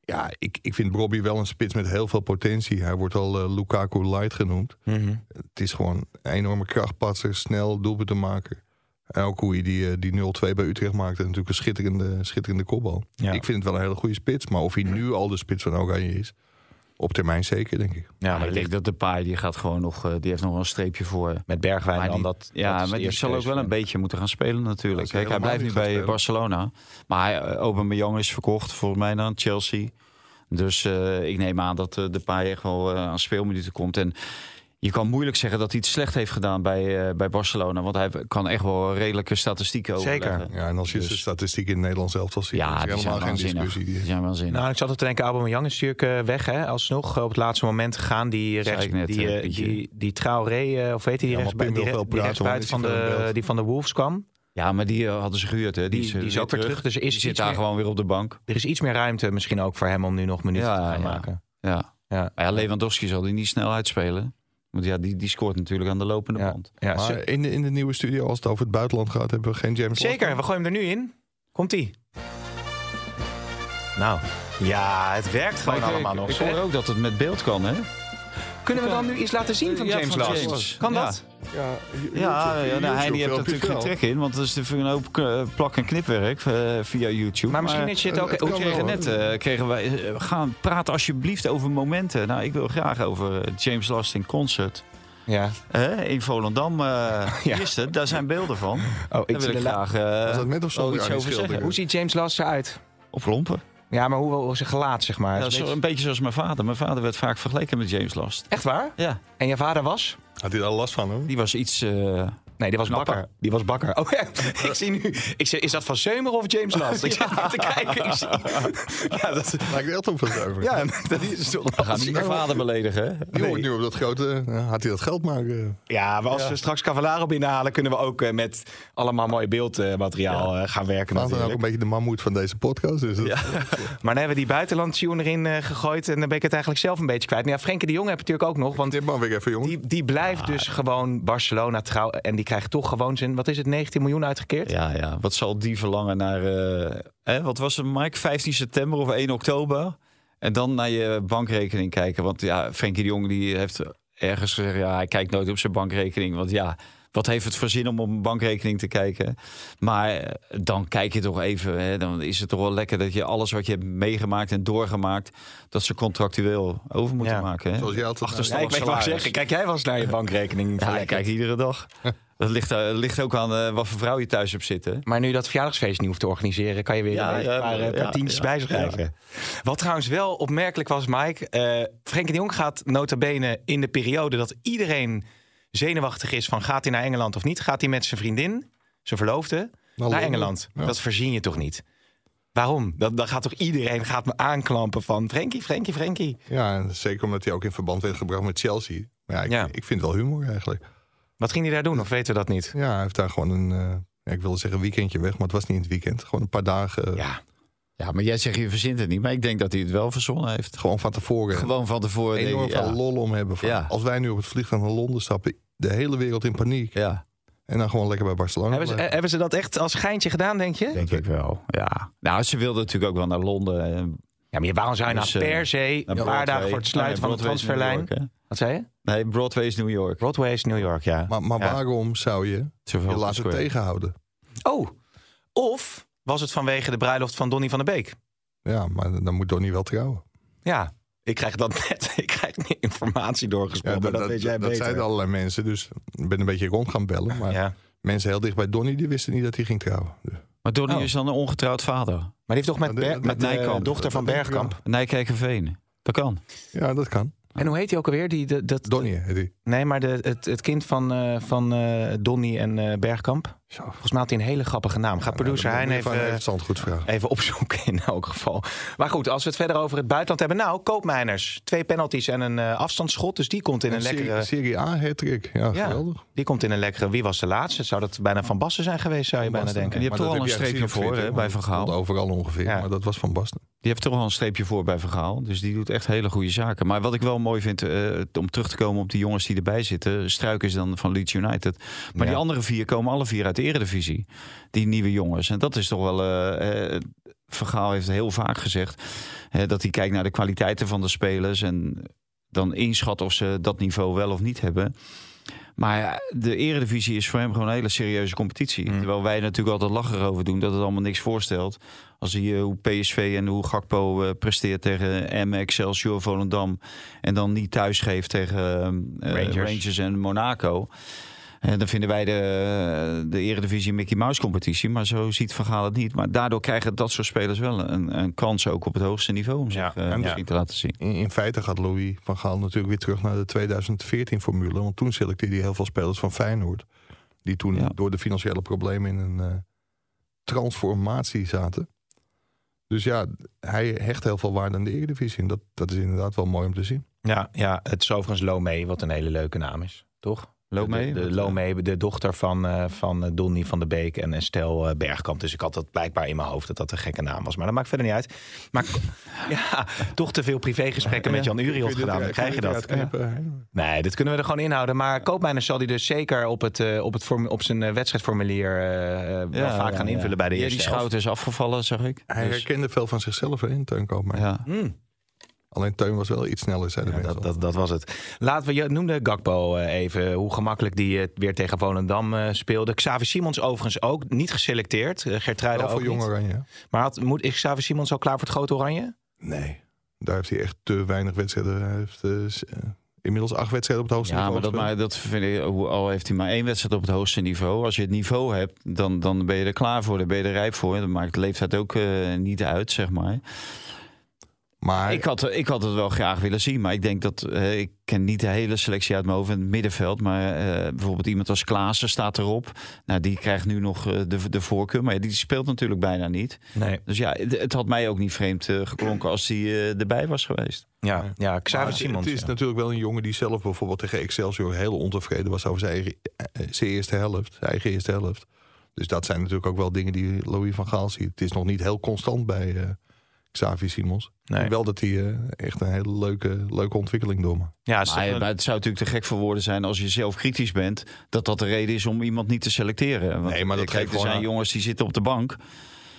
ja, ik, ik vind Robbie wel een spits met heel veel potentie. Hij wordt al eh, Lukaku Light genoemd. Het is gewoon een enorme krachtpatser, snel doelpunten maken. En ook hoe hij die, eh, die 0-2 bij Utrecht maakte. Natuurlijk een schitterende, schitterende kopbal. Ja. Ik vind het wel een hele goede spits. Maar of hij nu al de spits van Oranje is... op termijn zeker, denk ik. Ja, Ja, maar ik denk dat de paai die gaat gewoon nog, eh, die heeft nog wel een streepje voor. met Bergwijn Maar dan die- dat. ja, dat maar die zal ook wel een voor beetje moeten gaan spelen natuurlijk. Kijk, hij blijft nu bij spelen. Barcelona. Maar hij, eh, Aubameyang is verkocht volgens mij naar Chelsea. Dus eh, ik neem aan dat eh, de paai echt wel eh, aan speelminuten komt. En je kan moeilijk zeggen dat hij het slecht heeft gedaan bij, eh, bij Barcelona. Want hij kan echt wel redelijke statistieken Zeker. overleggen. Ja, en als je Dus- zijn statistiek in het Nederlands elftal ziet... Ja, is helemaal geen discussie. Die zijn waanzinnig. Nou, ik zat te denken, Aubameyang is natuurlijk eh, weg, hè? Alsnog op het laatste moment gegaan. Die rechts, net, die, eh, die, die Traoré, of weet je, die, Ja, Pim die, re- die rechtsbuiten van. Is hij de, die van de Wolves kwam. Ja, maar die hadden ze gehuurd. Hè. Die- die is ook weer terug. Dus is die zit daar meer- gewoon weer op de bank. Er is iets meer ruimte misschien ook voor hem om nu nog minuten Ja, te gaan ja. maken. Ja. Ja. Maar ja, Lewandowski zal die niet snel uitspelen. Want ja, die, die scoort natuurlijk aan de lopende Ja. band. Ja, Maar in de, in de nieuwe studio, als het over het buitenland gaat... hebben we geen James Zeker, we gooien hem er nu in. Komt-ie. Nou, ja, het werkt gewoon ik- allemaal ik, nog. Ik hoor ook dat het met beeld kan, hè? Kunnen we dan nu iets laten zien van Ja, James Last? James. Kan Ja. dat? Ja, Ja, ja nou, Heini heeft er natuurlijk geen trek in, want dat is natuurlijk een hoop eh, plak- en knipwerk eh, via YouTube. Maar misschien is je het ook... het kregen wel, net, eh, kregen wij, eh, gaan praten alsjeblieft over momenten. Nou, ik wil graag over James Last in concert. Ja. Eh, in Volendam, eh Ja. Gisteren, daar zijn beelden van. Oh, ik wil ik graag eh, Was dat met of zonder zeggen. Hoe ziet James Last eruit? Op lompen. Ja, maar hoe, hoe zijn gelaat, zeg maar? Ja, Is zo, een een beetje zoals mijn vader. Mijn vader werd vaak vergeleken met James Last. Echt waar? Ja, En je vader was? Had hij daar last van hoor? die was iets... eh, Nee, die was Knapper. bakker. Die was bakker. Oh ja, ik zie nu. Ik zeg, is dat van Zeumer of James Last? Ik zit even te kijken. Ik zie, ja, dat, Lijkt op van over. ja, dat is toch we gaan niet mijn vader beledigen? Die hoort nu op dat grote... eh, had hij dat geld maar... eh, Ja, maar als we straks Cavallaro binnenhalen, kunnen we ook eh, met allemaal mooi beeldmateriaal eh, gaan werken. Laat dan ook een beetje de mammoet van deze podcast. Dus dat- Maar dan hebben we die buitenlandtune erin gegooid en dan ben ik het eigenlijk zelf een beetje kwijt. Maar ja, Frenkie de Jong heb je natuurlijk ook nog, want die, die blijft dus gewoon Barcelona trouw en die krijgt toch gewoon zijn, wat is het, 19 miljoen uitgekeerd? Ja, ja. Wat zal die verlangen naar... eh, hè, wat was het, Mike? 15 september of 1 oktober? En dan naar je bankrekening kijken. Want ja, Frenkie de Jong die heeft ergens gezegd... ja, hij kijkt nooit op zijn bankrekening. Want ja, wat heeft het voor zin om op een bankrekening te kijken? Maar eh, dan kijk je toch even... Hè, dan is het toch wel lekker dat je alles wat je hebt meegemaakt en doorgemaakt... dat ze contractueel over moeten Ja. maken. Hè? Zoals jij altijd... Ja, ik salaris. zeggen. Kijk jij wel eens naar je bankrekening? Ja, ik kijk iedere dag. Dat ligt, eh, ligt ook aan eh, wat voor vrouw je thuis hebt zitten. Maar nu je dat verjaardagsfeest niet hoeft te organiseren, kan je weer Ja, een ja, paar, ja, paar tientjes ja, bijschrijven. Wat trouwens wel opmerkelijk was, Mike. eh Frenkie de Jong gaat nota bene in de periode dat iedereen zenuwachtig is van gaat hij naar Engeland of niet? Gaat hij met zijn vriendin, zijn verloofde, naar. Engeland? Ja. Dat verzin je toch niet? Waarom? Dan, dan gaat toch iedereen gaat me aanklampen van Frenkie, Frenkie, Frenkie. Ja, en zeker omdat hij ook in verband werd gebracht met Chelsea. Maar ja, ik, Ja. ik vind het wel humor eigenlijk. Wat ging hij daar doen? Of weten we dat niet? Ja, hij heeft daar gewoon een... eh, ik wilde zeggen weekendje weg, maar het was niet in het weekend. Gewoon een paar dagen. eh, Ja, Ja, maar jij zegt je verzint het niet. Maar ik denk dat hij het wel verzonnen heeft. Gewoon van tevoren. Gewoon van tevoren. denk enorm ja. veel lol om hebben. Van, Ja. Als wij nu op het vliegtuig naar Londen stappen, de hele wereld in paniek. Ja, En dan gewoon lekker bij Barcelona. hebben ze, hebben ze dat echt als geintje gedaan, denk je? denk ik wel. Ja. Nou, ze wilde natuurlijk ook wel naar Londen. en Ja, maar waarom zou je nou Dus, eh, per se naar een paar Broadway. dagen voor het sluiten Nee, van de transferlijn... Wat zei je? Nee, Broadway is New York. Broadway is New York, ja. Maar, maar Ja. waarom zou je Zoveel je laten tegenhouden? Oh, of was het vanwege de bruiloft van Donny van der Beek? Ja, maar dan moet Donnie wel trouwen. Ja, ik krijg dat net. Ik krijg die informatie Ja, doorgesproken. dat, dat, dat, weet jij dat beter. zeiden allerlei mensen. Dus ik ben een beetje rond gaan bellen. Maar ja. mensen heel dicht bij Donnie, die wisten niet dat hij ging trouwen. Dus- Maar Donnie Oh. is dan een ongetrouwd vader. Maar die heeft toch met, Ja, de- met de- de Nijkamp. dochter van Dat Bergkamp. Nijkerkerveen. Dat kan. Ja, dat kan. En hoe heet hij ook alweer? Die, de, dat, Donnie heet hij. Nee, maar de, het, het kind van, eh van eh, Donny en eh, Bergkamp. Zo. Volgens mij had hij een hele grappige naam. Gaat producer Hein even... even, Even Zandgoed vragen. even opzoeken in elk geval. Maar goed, als we het verder over het buitenland hebben. Nou, Koopmeiners. Twee penalties en een eh, afstandsschot. Dus die komt in een En Serie- lekkere... Serie A hat-trick. Ja, Ja, geweldig. die komt in een lekkere... Wie was de laatste? Zou dat bijna Van Basten zijn geweest, zou je bijna Basten. denken. Je hebt toch al een streepje voor, bij Van het Gaal. overal ongeveer. Ja. Maar dat was van Basten. Die heeft toch wel een streepje voor bij Vergaal. Dus die doet echt hele goede zaken. Maar wat ik wel mooi vind, eh, om terug te komen op die jongens die erbij zitten. Struik is dan van Leeds United. Maar Ja. die andere vier komen alle vier uit de eredivisie. Die nieuwe jongens. En dat is toch wel... eh, eh, Vergaal heeft heel vaak gezegd dat hij kijkt naar de kwaliteiten van de spelers. En dan inschat of ze dat niveau wel of niet hebben. Maar de eredivisie is voor hem gewoon een hele serieuze competitie. Mm. Terwijl wij natuurlijk altijd lachen erover doen dat het allemaal niks voorstelt. Als je hoe PSV en hoe Gakpo eh, presteert tegen M, Excelsior, Volendam. En dan niet thuis geeft tegen eh, Rangers. Rangers. en Monaco. En dan vinden wij de, de Eredivisie een Mickey Mouse competitie. Maar zo ziet Van Gaal het niet. Maar daardoor krijgen dat soort spelers wel een, een kans ook op het hoogste niveau. Om zich Ja, eh, en misschien te laten zien. In, in feite gaat Louis van Gaal natuurlijk weer terug naar de 2014-formule. Want toen selecteerde hij heel veel spelers van Feyenoord. Die toen Ja. door de financiële problemen in een eh, transformatie zaten. Dus ja, hij hecht heel veel waarde aan de Eredivisie. En dat, dat is inderdaad wel mooi om te zien. Ja, ja, het is overigens Lomé, wat een hele leuke naam is. Toch? Lomé? De, de, Wat, eh, Lomé, de dochter van, eh van eh, Donny van de Beek en Estelle eh, Bergkamp. Dus ik had dat blijkbaar in mijn hoofd dat dat een gekke naam was. Maar dat maakt verder niet uit. Maar ja, toch te veel privégesprekken met Jan Uriot gedaan. Dan krijg je dat. Nee, dit kunnen we er gewoon inhouden. Maar Koopmeiners zal hij dus zeker op, het, op, het form- op zijn wedstrijdformulier wel vaak gaan invullen bij de ja, eerste die elf. schout is afgevallen, zag ik. Hij Dus, herkende veel van zichzelf in Teun ja. Hmm. Alleen Teun was wel iets sneller, Ja, mensen dat, dat, dat was het. Laten we, je noemde Gakpo eh, even, hoe gemakkelijk die eh, weer tegen Volendam eh, speelde. Xavi Simons overigens ook, niet geselecteerd. Gertruida Wel ook voor Jong. Oranje. Maar had, moet, is Xavi Simons al klaar voor het grote oranje? Nee, daar heeft hij echt te weinig wedstrijden. Hij heeft inmiddels acht wedstrijden op het hoogste Ja, niveau maar dat, gespeeld. maar dat vind ik, al heeft hij maar één wedstrijd op het hoogste niveau. Als je het niveau hebt, dan, dan ben je er klaar voor, dan ben je er rijp voor. Dan maakt de leeftijd ook niet uit, zeg maar. Maar Ik had, ik had het wel graag willen zien, maar ik denk dat eh, ik ken niet de hele selectie uit mijn hoofd in het middenveld. Maar eh, bijvoorbeeld iemand als Klaassen staat erop. Nou, die krijgt nu nog eh, de, de voorkeur, maar ja, die speelt natuurlijk bijna niet. Nee. Dus ja, het, het had mij ook niet vreemd geklonken als hij eh, erbij was geweest. Ja, ja Maar Xavi het- Simons. Het is ja. natuurlijk wel een jongen die zelf bijvoorbeeld tegen Excelsior heel ontevreden was over zijn, eigen- zijn eerste helft. Zijn eigen eerste helft. Dus dat zijn natuurlijk ook wel dingen die Louis van Gaal ziet. Het is nog niet heel constant bij eh, Xavi Simons. Nee. Wel dat hij eh, echt een hele leuke, leuke ontwikkeling doormaakt. Ja, Maar, het zou natuurlijk te gek voor woorden zijn als je zelf kritisch bent, dat dat de reden is om iemand niet te selecteren. Want, Nee, maar dat kijk, geeft er gewoon zijn aan- jongens die zitten op de bank.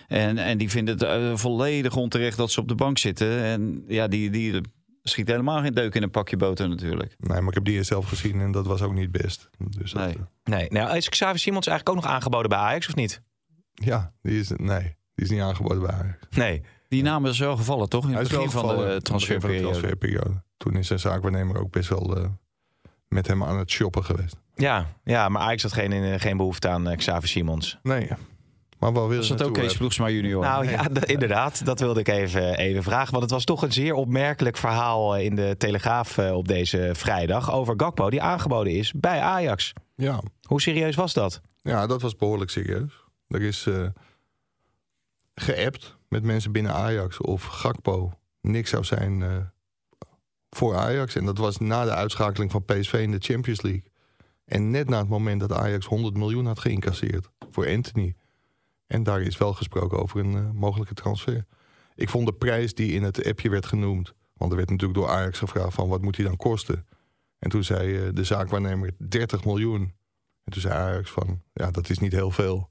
En, en die vinden het eh, volledig onterecht dat ze op de bank zitten. En ja, die, die schiet helemaal geen deuk in een pakje boter natuurlijk. Nee, maar ik heb die zelf gezien en dat was ook niet best. Dus dat, Nee. eh, nee, nou, is Xavi Simons eigenlijk ook nog aangeboden bij Ajax of niet? ja, die is, nee, die is niet aangeboden bij Ajax. Nee. Die naam is wel gevallen, toch? In het begin van gevallen de in het begin van transferperiode. transferperiode. Toen is zijn zaakwaarnemer ook best wel eh, met hem aan het shoppen geweest. Ja, ja, maar Ajax had geen, eh, geen behoefte aan eh, Xavi Simons. Nee, maar wel weer Was dat ook Kees Ploegsma junior? Nou ja, inderdaad. Dat wilde ik even, even vragen. Want het was toch een zeer opmerkelijk verhaal in de Telegraaf op deze vrijdag over Gakpo, die aangeboden is bij Ajax. Ja, Hoe serieus was dat? ja, dat was behoorlijk serieus. Er is eh geappt met mensen binnen Ajax of Gakpo niks zou zijn eh, voor Ajax. En dat was na de uitschakeling van PSV in de Champions League. En net na het moment dat Ajax 100 miljoen had geïncasseerd voor Anthony. En daar is wel gesproken over een eh, mogelijke transfer. Ik vond de prijs die in het appje werd genoemd... want er werd natuurlijk door Ajax gevraagd van wat moet hij dan kosten... En toen zei eh, de zaakwaarnemer 30 miljoen. En toen zei Ajax van, ja, dat is niet heel veel.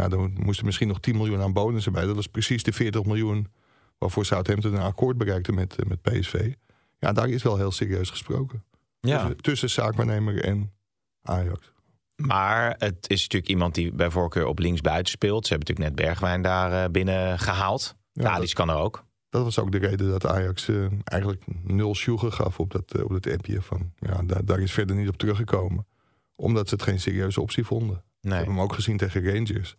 Ja, dan moest er misschien nog 10 miljoen aan bonussen bij. Dat was precies de 40 miljoen waarvoor Southampton een akkoord bereikte met, eh, met PSV. Ja, daar is wel heel serieus gesproken. Tussen, tussen zaakwaarnemer en Ajax. Maar het is natuurlijk iemand die bij voorkeur op linksbuiten speelt. Ze hebben natuurlijk net Bergwijn daar eh, binnen gehaald. Ja, Ja, dat, kan er ook. dat was ook de reden dat Ajax eh, eigenlijk nul sjoegen gaf op dat, op dat appje. Van, ja, daar, daar is verder niet op teruggekomen. Omdat ze het geen serieuze optie vonden. Nee. heb hem ook gezien tegen Rangers.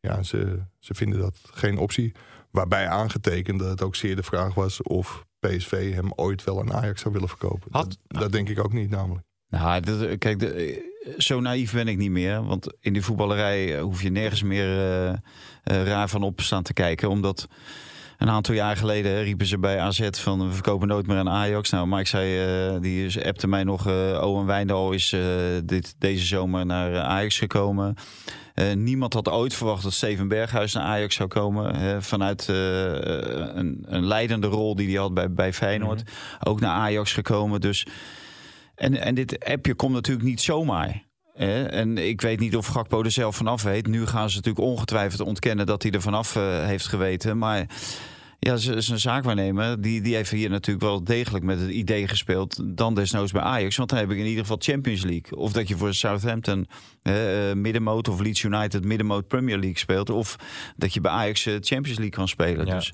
Ja, ze, ze vinden dat geen optie. Waarbij aangetekend dat het ook zeer de vraag was of PSV hem ooit wel aan Ajax zou willen verkopen. Had- dat, dat denk ik ook niet namelijk. Nou, dat- kijk, de- zo naïef ben ik niet meer. Want in die voetballerij eh, hoef je nergens meer eh, eh, raar van op staan te kijken. Omdat een aantal jaar geleden hè, riepen ze bij AZ van we verkopen nooit meer aan Ajax. Nou, Mike zei, eh, die is- appte mij nog, eh Owen Wijndal is eh, dit, deze zomer naar Ajax gekomen. Niemand had ooit verwacht dat Steven Berghuis naar Ajax zou komen. hè, vanuit een, een leidende rol die hij had bij, bij Feyenoord. Ook naar Ajax gekomen. Dus en, en dit appje komt natuurlijk niet zomaar. Hè? En ik weet niet of Gakpo er zelf vanaf weet. Nu gaan ze natuurlijk ongetwijfeld ontkennen dat hij er vanaf eh, heeft geweten. Maar ja, z- zijn zaakwaarnemer, die, die heeft hier natuurlijk wel degelijk met het idee gespeeld. Dan desnoods bij Ajax. Want dan heb ik in ieder geval Champions League. Of dat je voor Southampton eh, eh, middenmoot of Leeds United middenmoot Premier League speelt. Of dat je bij Ajax eh, Champions League kan spelen. Ja. Dus,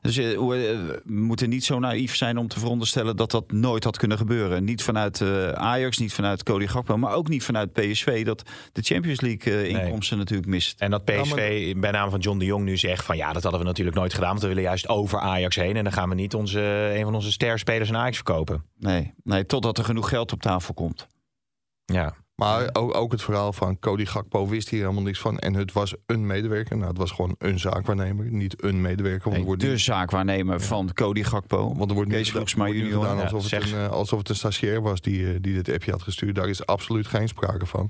dus eh, eh, we moeten niet zo naïef zijn om te veronderstellen dat dat nooit had kunnen gebeuren. Niet vanuit eh, Ajax, niet vanuit Cody Gakpo, maar ook niet vanuit PSV. Dat de Champions League Nee. inkomsten natuurlijk mist. En dat PSV bij naam van John de Jong nu zegt van ja, dat hadden we natuurlijk nooit gedaan. Want we willen juist over Ajax heen. En dan gaan we niet onze, een van onze sterspelers aan Ajax verkopen. Nee, nee, totdat er genoeg geld op tafel komt. Ja, Maar ook, ook het verhaal van Cody Gakpo wist hier helemaal niks van. En het was een medewerker. Nou, het was gewoon een zaakwaarnemer, niet een medewerker. Want Nee, er wordt de niet- zaakwaarnemer van Cody Gakpo. Want er wordt Kees niet, junior. gedaan alsof, het een, eh, alsof het een stagiair was die, eh, die dit appje had gestuurd. Daar is absoluut geen sprake van.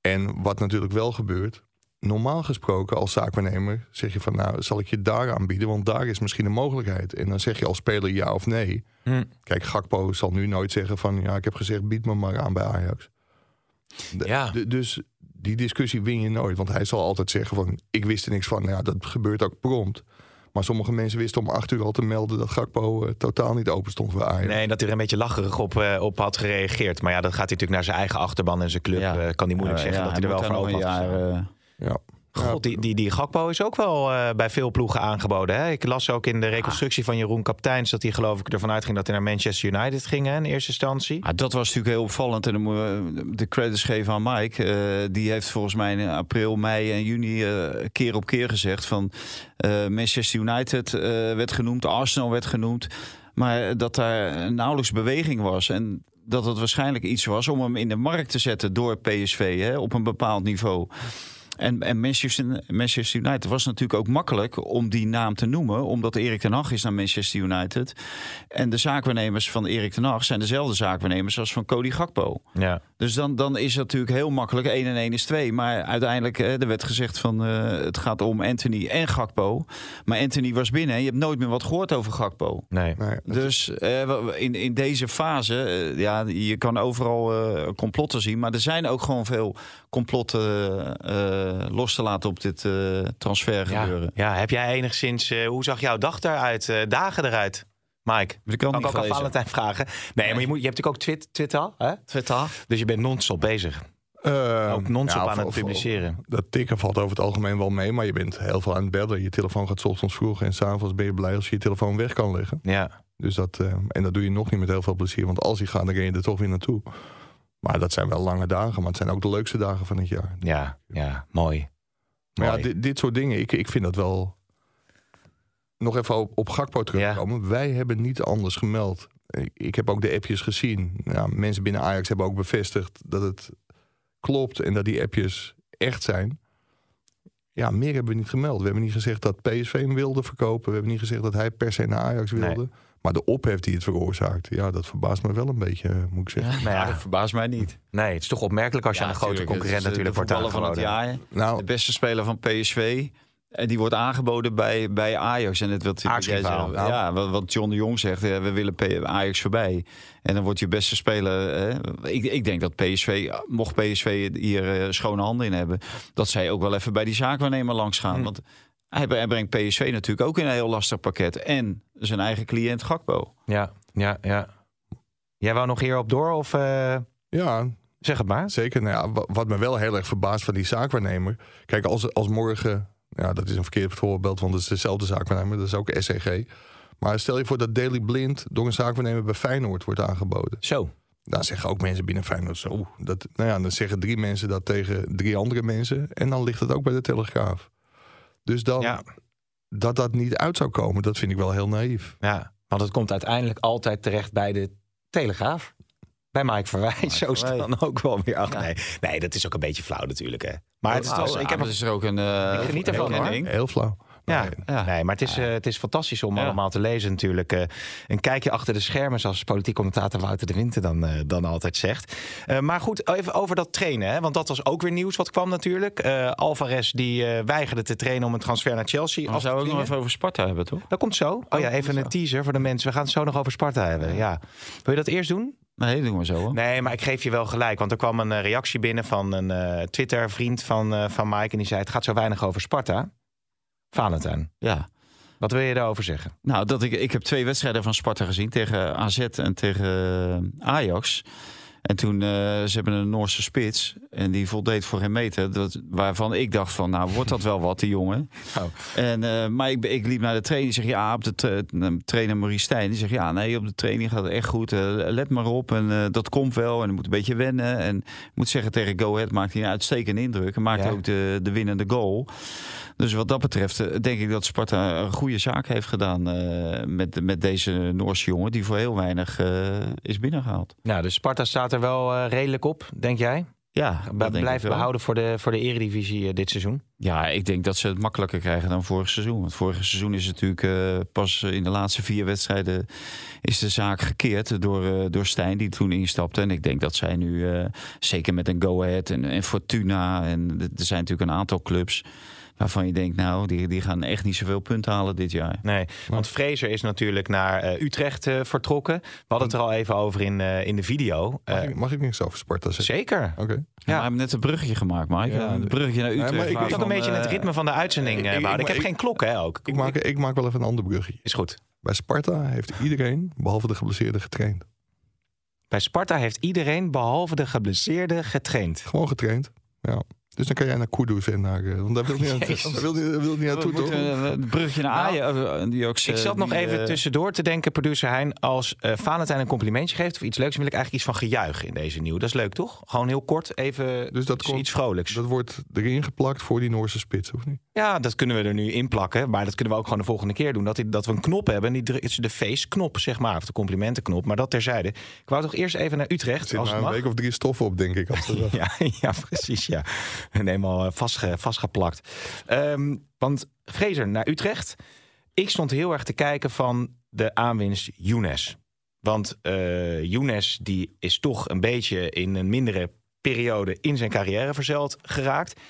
En wat natuurlijk wel gebeurt. Normaal gesproken als zaakwaarnemer zeg je van nou zal ik je daar aanbieden. Want daar is misschien een mogelijkheid. En dan zeg je als speler ja of nee. Hm. Kijk Gakpo zal nu nooit zeggen van ja ik heb gezegd bied me maar aan bij Ajax. De- Ja. de- dus die discussie win je nooit. Want hij zal altijd zeggen van ik wist er niks van. Nou Ja, dat gebeurt ook prompt. Maar sommige mensen wisten om acht uur al te melden dat Gakpo eh, totaal niet open stond voor Ajax. Nee, dat hij er een beetje lacherig op, eh, op had gereageerd. Maar ja, dat gaat hij natuurlijk naar zijn eigen achterban en zijn club. Ja. eh, kan hij moeilijk zeggen ja, dat hij er wel daar open had jaar, Ja. God, die, die, die Gakpo is ook wel eh, bij veel ploegen aangeboden. Hè? Ik las ook in de reconstructie van Jeroen Kapteins... dat hij geloof ik ervan uitging dat hij naar Manchester United ging hè, in eerste instantie. Ah, dat was natuurlijk heel opvallend. En dan moeten we de credits geven aan Mike. Eh, die heeft volgens mij in april, mei en juni eh, keer op keer gezegd van Manchester United werd genoemd, Arsenal werd genoemd. Maar dat daar nauwelijks beweging was. En dat het waarschijnlijk iets was om hem in de markt te zetten door PSV hè, op een bepaald niveau. En, en Manchester, Manchester United was natuurlijk ook makkelijk om die naam te noemen, omdat Erik ten Hag is naar Manchester United. En de zaakwaarnemers van Erik ten Hag zijn dezelfde zaakwaarnemers als van Cody Gakpo. Ja. Dus dan, dan is het natuurlijk heel makkelijk. 1 en 1 is 2. Maar uiteindelijk, eh, er werd gezegd van eh, het gaat om Anthony en Gakpo. Maar Anthony was binnen en je hebt nooit meer wat gehoord over Gakpo. Nee. Nee, dat- Dus eh, in, in deze fase, ja, je kan overal eh, complotten zien. Maar er zijn ook gewoon veel complotten eh, los te laten op dit eh transfer gebeuren. ja, heb jij enigszins... eh, hoe zag jouw dag daaruit, eh, dagen eruit, Mike? Ik Kan niet ik ook aan. Valentijn vragen? Nee, maar je, moet, je hebt natuurlijk ook Twit- Twitter, hè? Twitter. Dus je bent non-stop bezig. Eh, Ook non-stop ja, aan het publiceren. Dat tikken valt over het algemeen wel mee, maar je bent heel veel aan het bellen. Je telefoon gaat 's ochtends vroeg en s'avonds ben je blij als je je telefoon weg kan leggen. Ja, Dus dat, eh, en dat doe je nog niet met heel veel plezier, want als hij gaat, dan ren je er toch weer naartoe. Maar dat zijn wel lange dagen, maar het zijn ook de leukste dagen van het jaar. ja, ja, mooi. Maar ja, dit, dit soort dingen, ik, ik vind dat wel... Nog even op, op Gakpo terugkomen. Wij hebben niet anders gemeld. Ik, ik heb ook de appjes gezien. Ja, mensen binnen Ajax hebben ook bevestigd dat het klopt... en dat die appjes echt zijn. Ja, meer hebben we niet gemeld. We hebben niet gezegd dat PSV hem wilde verkopen. We hebben niet gezegd dat hij per se naar Ajax wilde. Maar de ophef die het veroorzaakt, ja, dat verbaast me wel een beetje, eh, moet ik zeggen. Nou ja, dat verbaast mij niet. nee, het is toch opmerkelijk als je aan een grote concurrent eh, natuurlijk wordt van het jaar. Nou, De beste speler van PSV. En die wordt aangeboden bij, bij Ajax. En het wat, wat jij Nou. ja, wat, John de Jong zegt, we willen Ajax voorbij. En dan wordt je beste speler. eh, ik, ik denk dat PSV, mocht PSV hier eh, schone handen in hebben, dat zij ook wel even bij die zaakwaarnemer langs gaan. Hm. Want hij, brengt PSV natuurlijk ook in een heel lastig pakket. En zijn eigen cliënt Gakpo. Ja, ja, ja. Jij wou nog hierop door of eh, ja, zeg het maar? Zeker. Nou ja, wa- wat me wel heel erg verbaast van die zaakwaarnemer. Kijk, als, als morgen. Ja, dat is een verkeerd voorbeeld, want het is dezelfde zaakwaarnemer. Dat is ook SCG. Maar stel je voor dat Daily Blind door een zaakwaarnemer bij Feyenoord wordt aangeboden. Zo. Dan zeggen ook mensen binnen Feyenoord zo. Dat, nou ja, dan zeggen drie mensen dat tegen drie andere mensen. En dan ligt het ook bij de Telegraaf. Dus dan, Ja. dat dat niet uit zou komen, dat vind ik wel heel naïef. Ja, want het komt uiteindelijk altijd terecht bij de Telegraaf. Bij Mike Verwij, zo is het Verwij. dan ook wel weer. Ach, nee. nee, dat is ook een beetje flauw natuurlijk. Hè. Maar het is, toch- ik heb er het is er ook een. eh, Ik geniet ervan, hoor. Heel flauw. Ja. Ja. nee, maar het is, eh, het is fantastisch om Ja. allemaal te lezen natuurlijk. Eh, een kijkje achter de schermen, zoals politiek commentator Wouter de Winter dan, eh, dan altijd zegt. Maar goed, even over dat trainen. Hè? Want dat was ook weer nieuws wat kwam natuurlijk. Alvarez die weigerde te trainen om een transfer naar Chelsea We af te zouden ook nog even over Sparta hebben, toch? Dat komt zo. Oh, ja, dat even een teaser voor de mensen. We gaan het zo nog over Sparta hebben. Ja. Wil je dat eerst doen? Nee, doen we zo. Hoor. Nee, maar ik geef je wel gelijk. Want er kwam een reactie binnen van een Twitter-vriend van, van Mike. En die zei: Het gaat zo weinig over Sparta. Valentijn, Ja. wat wil je daarover zeggen? Nou, dat ik, ik heb twee wedstrijden van Sparta gezien. Tegen AZ en tegen eh, Ajax. En toen, eh, ze hebben een Noorse spits. En die voldeed voor geen meter. Dat, waarvan ik dacht van, nou, wordt dat wel wat, die jongen. Oh. En, eh, maar ik, ik liep naar de training. Die zeg ja, op de tra- trainer Maurice Stijn. Die zegt, ja, nee, op de training gaat het echt goed. Let maar op. En dat komt wel. En je moet een beetje wennen. En ik moet zeggen, tegen Go Ahead maakt hij een uitstekende indruk. En maakte Ja. ook de, de winnende goal. Dus wat dat betreft eh, denk ik dat Sparta een goede zaak heeft gedaan eh, met, met deze Noorse jongen. Die voor heel weinig eh, is binnengehaald. Nou, dus Sparta staat er wel redelijk op, denk jij? Ja, wel. behouden voor de, voor de eredivisie dit seizoen? Ja, ik denk dat ze het makkelijker krijgen dan vorig seizoen. Want vorig seizoen is het natuurlijk pas in de laatste vier wedstrijden is de zaak gekeerd door, door Stijn die toen instapte. En ik denk dat zij nu, zeker met een Go Ahead en, en Fortuna en er zijn natuurlijk een aantal clubs. Waarvan je denkt, nou, die, die gaan echt niet zoveel punten halen dit jaar. Nee, want Fraser is natuurlijk naar eh, Utrecht eh, vertrokken. We hadden het er al even over in, eh, in de video. Mag, Eh, ik, mag ik niks over Sparta zeggen? zeker. Oké. Ja. Ja. we hebben net een bruggetje gemaakt, Mike. Ja, een bruggetje naar Utrecht. maar ik- moet ook een beetje in het ritme van de uitzending ik- eh. Ik, ik- heb geen klok, hè, ook. Ik, maak, ik maak wel even een ander bruggetje. Is goed. Bij Sparta heeft iedereen, behalve de geblesseerde, getraind. Bij Sparta heeft iedereen, behalve de geblesseerde, getraind. Gewoon getraind. Ja. Dus dan kan jij naar Kudus en naar... eh, Want daar wil niet, daar wil niet, wil naartoe, toch? eh, een bruggetje naar Nou, Ajax. eh, die ook, Ik zat nog even tussendoor te denken, producer Hein. Als eh Valentijn een complimentje geeft of iets leuks, wil ik eigenlijk iets van gejuich in deze nieuw. Dat is leuk, toch? Gewoon heel kort, even Dus dat iets- komt- iets vrolijks. Dat wordt erin geplakt voor die Noorse spits, of niet? Ja, dat kunnen we er nu in plakken. Maar dat kunnen we ook gewoon de volgende keer doen. Dat, die- dat we een knop hebben. Die, dru- het is de feestknop, zeg maar. Of de complimentenknop. Maar dat terzijde. Ik wou toch eerst even naar Utrecht. Er zit als maar een mag. week of drie stoffen op, denk ik. Als dat- Ja, ja, precies. Ja. En eenmaal eh, vastge, vastgeplakt. Ehm, want Fraser naar Utrecht. Ik stond heel erg te kijken van de aanwinst Younes. Want eh Younes die is toch een beetje in een mindere periode in zijn carrière verzeild geraakt.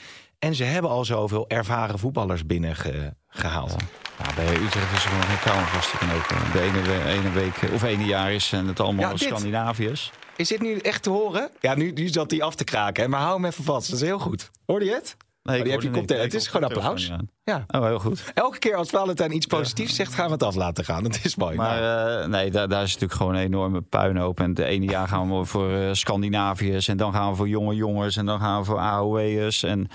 En ze hebben al zoveel ervaren voetballers binnengehaald. Ja, bij Utrecht is er gewoon geen touw vast te knopen. De ene, we- ene week of ene jaar is en het allemaal Ja. Scandinaviërs. Is dit nu echt te horen? Ja, nu, nu zat hij af te kraken. hè, Maar hou hem even vast. Dat is heel goed. Hoorde je het? Nee, Oh, die heb je niet. het is gewoon applaus. Ja. Oh, heel goed. Elke keer als Valentijn iets positiefs zegt, gaan we het af laten gaan. Dat is mooi. Maar Nou, eh, nee, daar, daar is natuurlijk gewoon een enorme puinhoop. En het ene jaar gaan we voor eh, Scandinaviërs. En dan gaan we voor jonge jongens. En dan gaan we voor AOW'ers. En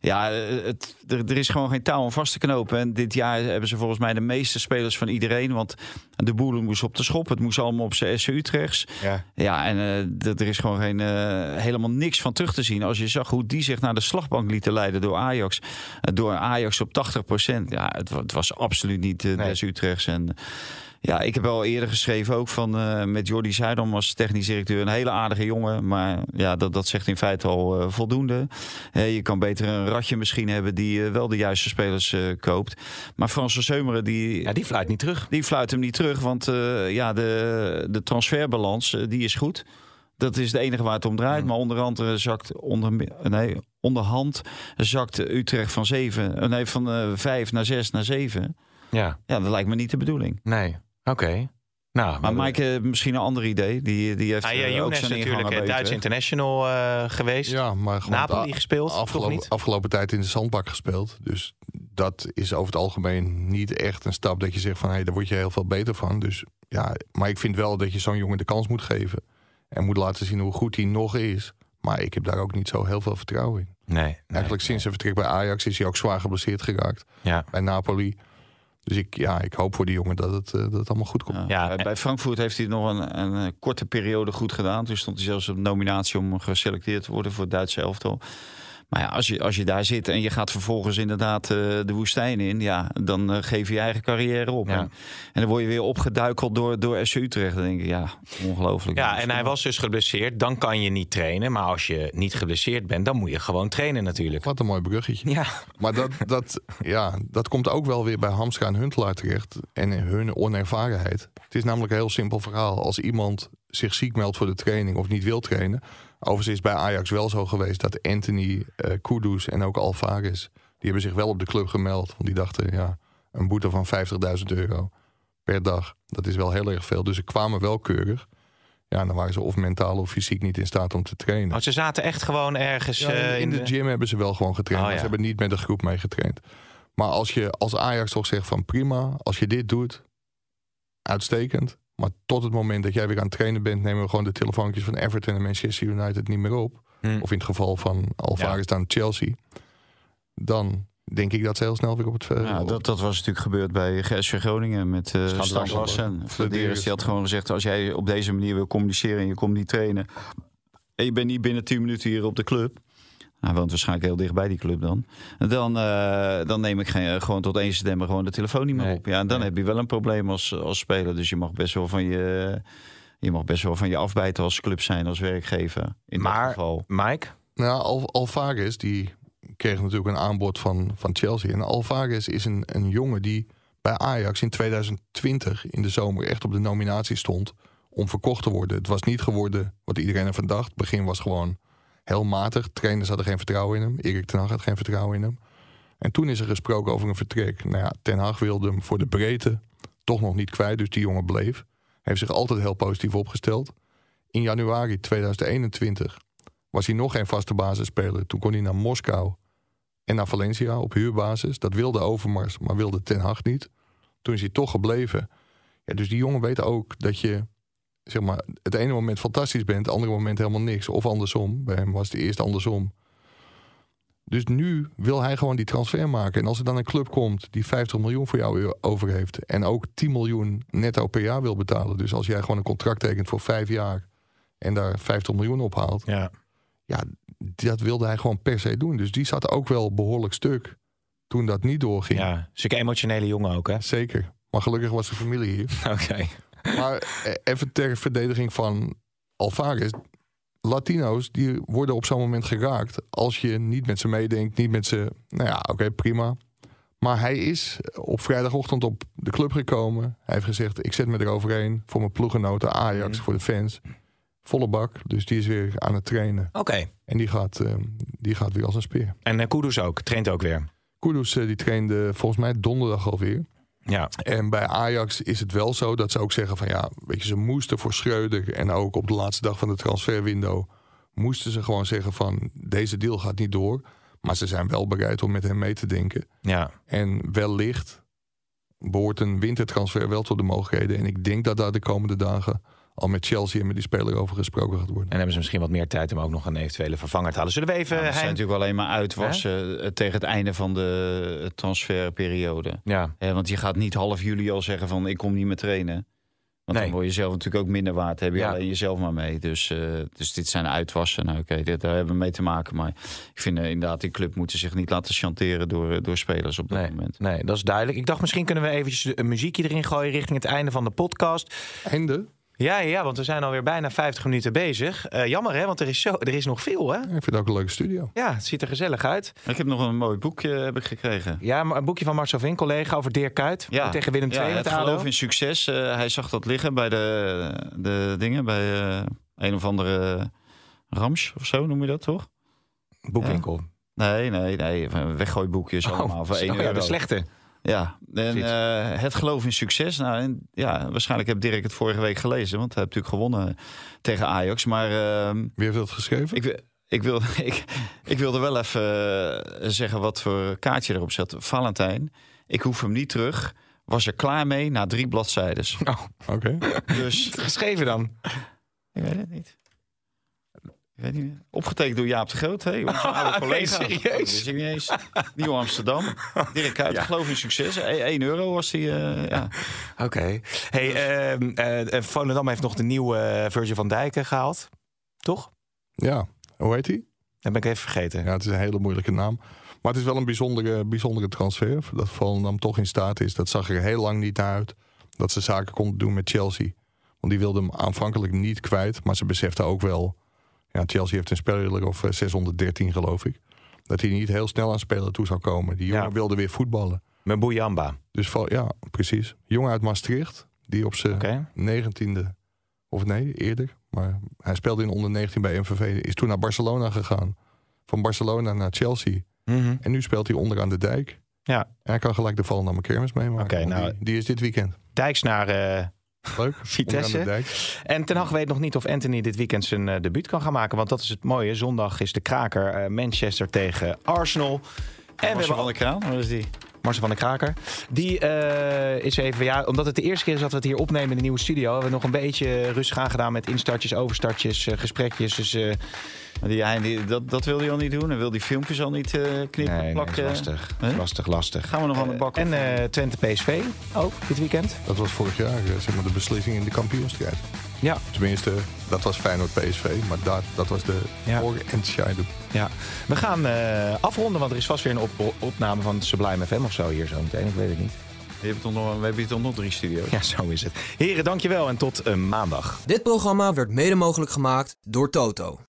ja, eh, het, er, er is gewoon geen touw om vast te knopen. En dit jaar hebben ze volgens mij de meeste spelers van iedereen. Want de boel moest op de schop. Het moest allemaal op zijn SC Utrechts. ja. Ja, en eh, er is gewoon geen, eh, helemaal niks van terug te zien. Als je zag hoe die zich naar de slagbank lieten leiden door Ajax. Door Ajax op 80%. Ja, het, het was absoluut niet uh, Nee. des Utrechts. En ja, ik heb al eerder geschreven ook van eh, met Jordi Zuidam als technisch directeur. Een hele aardige jongen. Maar ja, dat, dat zegt in feite al eh, voldoende. Je kan beter een ratje misschien hebben die eh, wel de juiste spelers koopt. Maar Frans van Seumeren die... ja, die fluit niet terug. Die fluit hem niet terug, want ja, de, de transferbalans die is goed. Dat is het enige waar het om draait. Maar onder andere zakt onder, nee, onderhand zakt Utrecht van, zeven, nee, van eh, vijf naar zes naar zeven. Ja, Ja, dat lijkt me niet de bedoeling. nee. Oké. Nou, Maar Mike heeft misschien een ander idee. Die, die heeft Ah, ja, eh, ook Younes zijn natuurlijk, eh, Duits international eh, geweest. Ja, maar gewoon Napoli de- gespeeld, toch Afgelopen, niet? afgelopen tijd in de zandbak gespeeld. Dus dat is over het algemeen niet echt een stap dat je zegt van... hé, daar word je heel veel beter van. Dus ja, maar ik vind wel dat je zo'n jongen de kans moet geven. En moet laten zien hoe goed hij nog is. Maar ik heb daar ook niet zo heel veel vertrouwen in. Nee. nee, Eigenlijk sinds zijn vertrek bij Ajax is hij ook zwaar geblesseerd geraakt. Ja. Bij Napoli. Dus ik, ja, ik hoop voor die jongen dat het, eh, dat het allemaal goed komt. Ja, Ja, bij, Frankfurt heeft hij nog een, een, eh, korte periode goed gedaan. Toen stond hij zelfs op nominatie om geselecteerd te worden voor het Duitse elftal. Maar ja, als je, als je daar zit en je gaat vervolgens inderdaad eh, de woestijn in, ja, dan eh, geef je je eigen carrière op. Ja. En, en dan word je weer opgeduikeld door, door SC Utrecht. Dan denk ik, ja, ongelooflijk. Ja, en hij was dus geblesseerd. Dan kan je niet trainen. Maar als je niet geblesseerd bent, dan moet je gewoon trainen natuurlijk. Wat een mooi bruggetje. Ja, Maar dat, dat, ja, dat komt ook wel weer bij Hamstra en Huntelaar terecht. En hun onervarenheid. Het is namelijk een heel simpel verhaal. Als iemand zich ziek meldt voor de training of niet wil trainen. Overigens is bij Ajax wel zo geweest dat Anthony, eh Kudus en ook Alvarez... die hebben zich wel op de club gemeld. Want die dachten, ja, een boete van 50.000 euro per dag. Dat is wel heel erg veel. Dus ze kwamen wel keurig. Ja, dan waren ze of mentaal of fysiek niet in staat om te trainen. oh, ze zaten echt gewoon ergens Ja, eh, in, de, gym hebben ze wel gewoon getraind. Oh, maar. Ze hebben niet met de groep meegetraind. Maar als je als Ajax toch zegt van prima, als je dit doet, uitstekend. Maar tot het moment dat jij weer aan het trainen bent, nemen we gewoon de telefoontjes van Everton en Manchester United niet meer op. Hm. Of in het geval van Alvarez dan Chelsea. Dan denk ik dat ze heel snel weer op het veld. Ja, dat, dat was natuurlijk gebeurd bij GSV Groningen met uh, Stan. Flederis die had gewoon gezegd, als jij op deze manier wil communiceren en je komt niet trainen... en je bent niet binnen 10 minuten hier op de club... Hij woont waarschijnlijk heel dicht bij die club dan. Dan, eh, dan neem ik geen, gewoon tot 1 september gewoon de telefoon niet meer Nee, op. Ja, en dan nee. heb je wel een probleem als, als speler. Dus je mag best wel van je, je, mag best wel van je afbijten als club zijn, als werkgever. In Maar- dat geval. Mike? Nou, Al Alvarez die kreeg natuurlijk een aanbod van, van Chelsea. En Alvarez is een, een jongen die bij Ajax in 2020 in de zomer echt op de nominatie stond om verkocht te worden. Het was niet geworden wat iedereen ervan dacht. Het begin was gewoon heel matig. Trainers hadden geen vertrouwen in hem. Erik ten Hag had geen vertrouwen in hem. En toen is er gesproken over een vertrek. Nou ja, Ten Hag wilde hem voor de breedte toch nog niet kwijt. Dus die jongen bleef. Heeft zich altijd heel positief opgesteld. In januari 2021 was hij nog geen vaste basisspeler. Toen kon hij naar Moskou en naar Valencia op huurbasis. Dat wilde Overmars, maar wilde Ten Hag niet. Toen is hij toch gebleven. Ja, dus die jongen weet ook dat je zeg maar, het ene moment fantastisch bent, het andere moment helemaal niks. Of andersom. Bij hem was het eerst andersom. Dus nu wil hij gewoon die transfer maken. En als er dan een club komt die 50 miljoen voor jou over heeft. En ook 10 miljoen netto per jaar wil betalen. Dus als jij gewoon een contract tekent voor vijf jaar. En daar 50 miljoen op haalt. Ja. Ja, dat wilde hij gewoon per se doen. Dus die zat ook wel behoorlijk stuk. Toen dat niet doorging. Ja, zulke emotionele jongen ook, hè? Zeker. Maar gelukkig was de familie hier. Oké. Maar eh, even ter verdediging van Alvarez. Latino's die worden op zo'n moment geraakt. Als je niet met ze meedenkt, niet met ze. Nou ja, oké, prima. Maar hij is op vrijdagochtend op de club gekomen. Hij heeft gezegd: Ik zet me eroverheen voor mijn ploegenoten Ajax, Mhm. voor de fans. Volle bak. Dus die is weer aan het trainen. Oké. En die gaat, eh, die gaat weer als een speer. En uh, Kudus ook, traint ook weer. Kudus eh, die trainde volgens mij donderdag alweer. Ja. En bij Ajax is het wel zo dat ze ook zeggen van ja, weet je, ze moesten voor Schreuder en ook op de laatste dag van de transferwindow moesten ze gewoon zeggen van deze deal gaat niet door. Maar ze zijn wel bereid om met hem mee te denken. Ja. En wellicht behoort een wintertransfer wel tot de mogelijkheden. En ik denk dat daar de komende dagen al met Chelsea en met die speler over gesproken gaat worden. En hebben ze misschien wat meer tijd om ook nog een eventuele vervanger te halen. Zullen we even... Ja, zijn natuurlijk alleen maar uitwassen eh, tegen het einde van de transferperiode. Ja. Want je gaat niet half juli al zeggen van ik kom niet meer trainen. Want Nee. dan word je zelf natuurlijk ook minder waard. Heb je Ja. alleen jezelf maar mee. Dus, eh, dus dit zijn uitwassen. Nou, oké, dit- daar hebben we mee te maken. Maar ik vind eh, inderdaad, die club moeten zich niet laten chanteren door, door spelers op dat Nee, moment. nee, dat is duidelijk. Ik dacht misschien kunnen we eventjes een muziekje erin gooien richting het einde van de podcast. Einde? Ja, ja, ja, want we zijn alweer bijna 50 minuten bezig. Eh, jammer hè, want er is, zo, er is nog veel hè. Ik vind het ook een leuke studio. Ja, het ziet er gezellig uit. Ik heb nog een mooi boekje heb ik gekregen. Ja, maar een boekje van Marcel Vink, collega over Dirk Kuyt. tegen Willem II ja, met het ADO. geloof in succes. Eh, hij zag dat liggen bij de, de dingen. Bij eh, een of andere Rams of zo noem je dat toch? Boekwinkel. Nee, nee, nee. Weggooiboekjes allemaal voor Oh, 1 oh ja, euro. de slechte. Ja, en eh, het geloof in succes. Nou, en, ja, waarschijnlijk heb Dirk het vorige week gelezen, want hij heeft natuurlijk gewonnen tegen Ajax. Maar ehm, Wie heeft dat geschreven? ik, ik, wil, ik, ik wilde wel even eh, zeggen wat voor kaartje erop zat. Valentijn, ik hoef hem niet terug. Was er klaar mee na drie bladzijden. Oh, Oké. Dus geschreven dan. ik weet het niet. Ik weet niet meer. Opgetekend door Jaap de Groot, hè? onze oude Nee, collega. serieus? Oh, niet eens. Nieuw Amsterdam. Dirk Kuyt, geloof in succes. 1 euro was die, eh, ja. Oké. Hey, ehm, eh, Volendam heeft nog de nieuwe Virgil van Dijken gehaald. Toch? Ja, hoe heet hij? Dat ben ik even vergeten. Ja, het is een hele moeilijke naam. Maar het is wel een bijzondere, bijzondere transfer. Dat Volendam toch in staat is. Dat zag er heel lang niet naar uit. Dat ze zaken konden doen met Chelsea. Want die wilden hem aanvankelijk niet kwijt. Maar ze beseften ook wel... Ja, Chelsea heeft een speler of eh, 613 geloof ik. Dat hij niet heel snel aan spelen toe zou komen. Die jongen Ja. wilde weer voetballen. Met Boujamba. Dus val- ja, precies. Jongen uit Maastricht. Die op zijn Oké. negentiende... Of nee, eerder. Maar hij speelde in onder 19 bij MVV. Is toen naar Barcelona gegaan. Van Barcelona naar Chelsea. Mhm. En nu speelt hij onderaan de dijk. Ja. En hij kan gelijk de Volendam kermis meemaken. Oké, want nou- die, die is dit weekend. Dijks naar eh, Leuk. Vitesse. De. En Ten Hag weet nog niet of Anthony dit weekend zijn eh, debuut kan gaan maken. Want dat is het mooie. Zondag is de kraker eh, Manchester tegen Arsenal. En we hebben van der Kraan, waar is die? Marcel van der Kraker. Die eh, is even, ja, omdat het de eerste keer is dat we het hier opnemen in de nieuwe studio. Hebben we nog een beetje rustig aangedaan met instartjes, overstartjes, eh, gesprekjes. Dus eh, Maar Die, hij, die- dat, dat wil hij al niet doen. En wil die filmpjes al niet eh, knippen, nee, nee, plakken. is lastig. Lastig, lastig. Gaan we nog aan de bak? En eh, Twente PSV ook dit weekend. Dat was vorig jaar zeg maar, de beslissing in de kampioenstrijd. Ja. Tenminste, dat was Feyenoord PSV. Maar dat, dat was de Ja. voorentscheiding. Ja, we gaan eh, afronden, want er is vast weer een op- opname van Sublime FM of zo hier zo meteen. Ik weet het niet. Je hebt toch nog, we hebben hier toch nog drie studio's. Ja, zo is het. Heren, dankjewel en tot eh, maandag. Dit programma werd mede mogelijk gemaakt door Toto.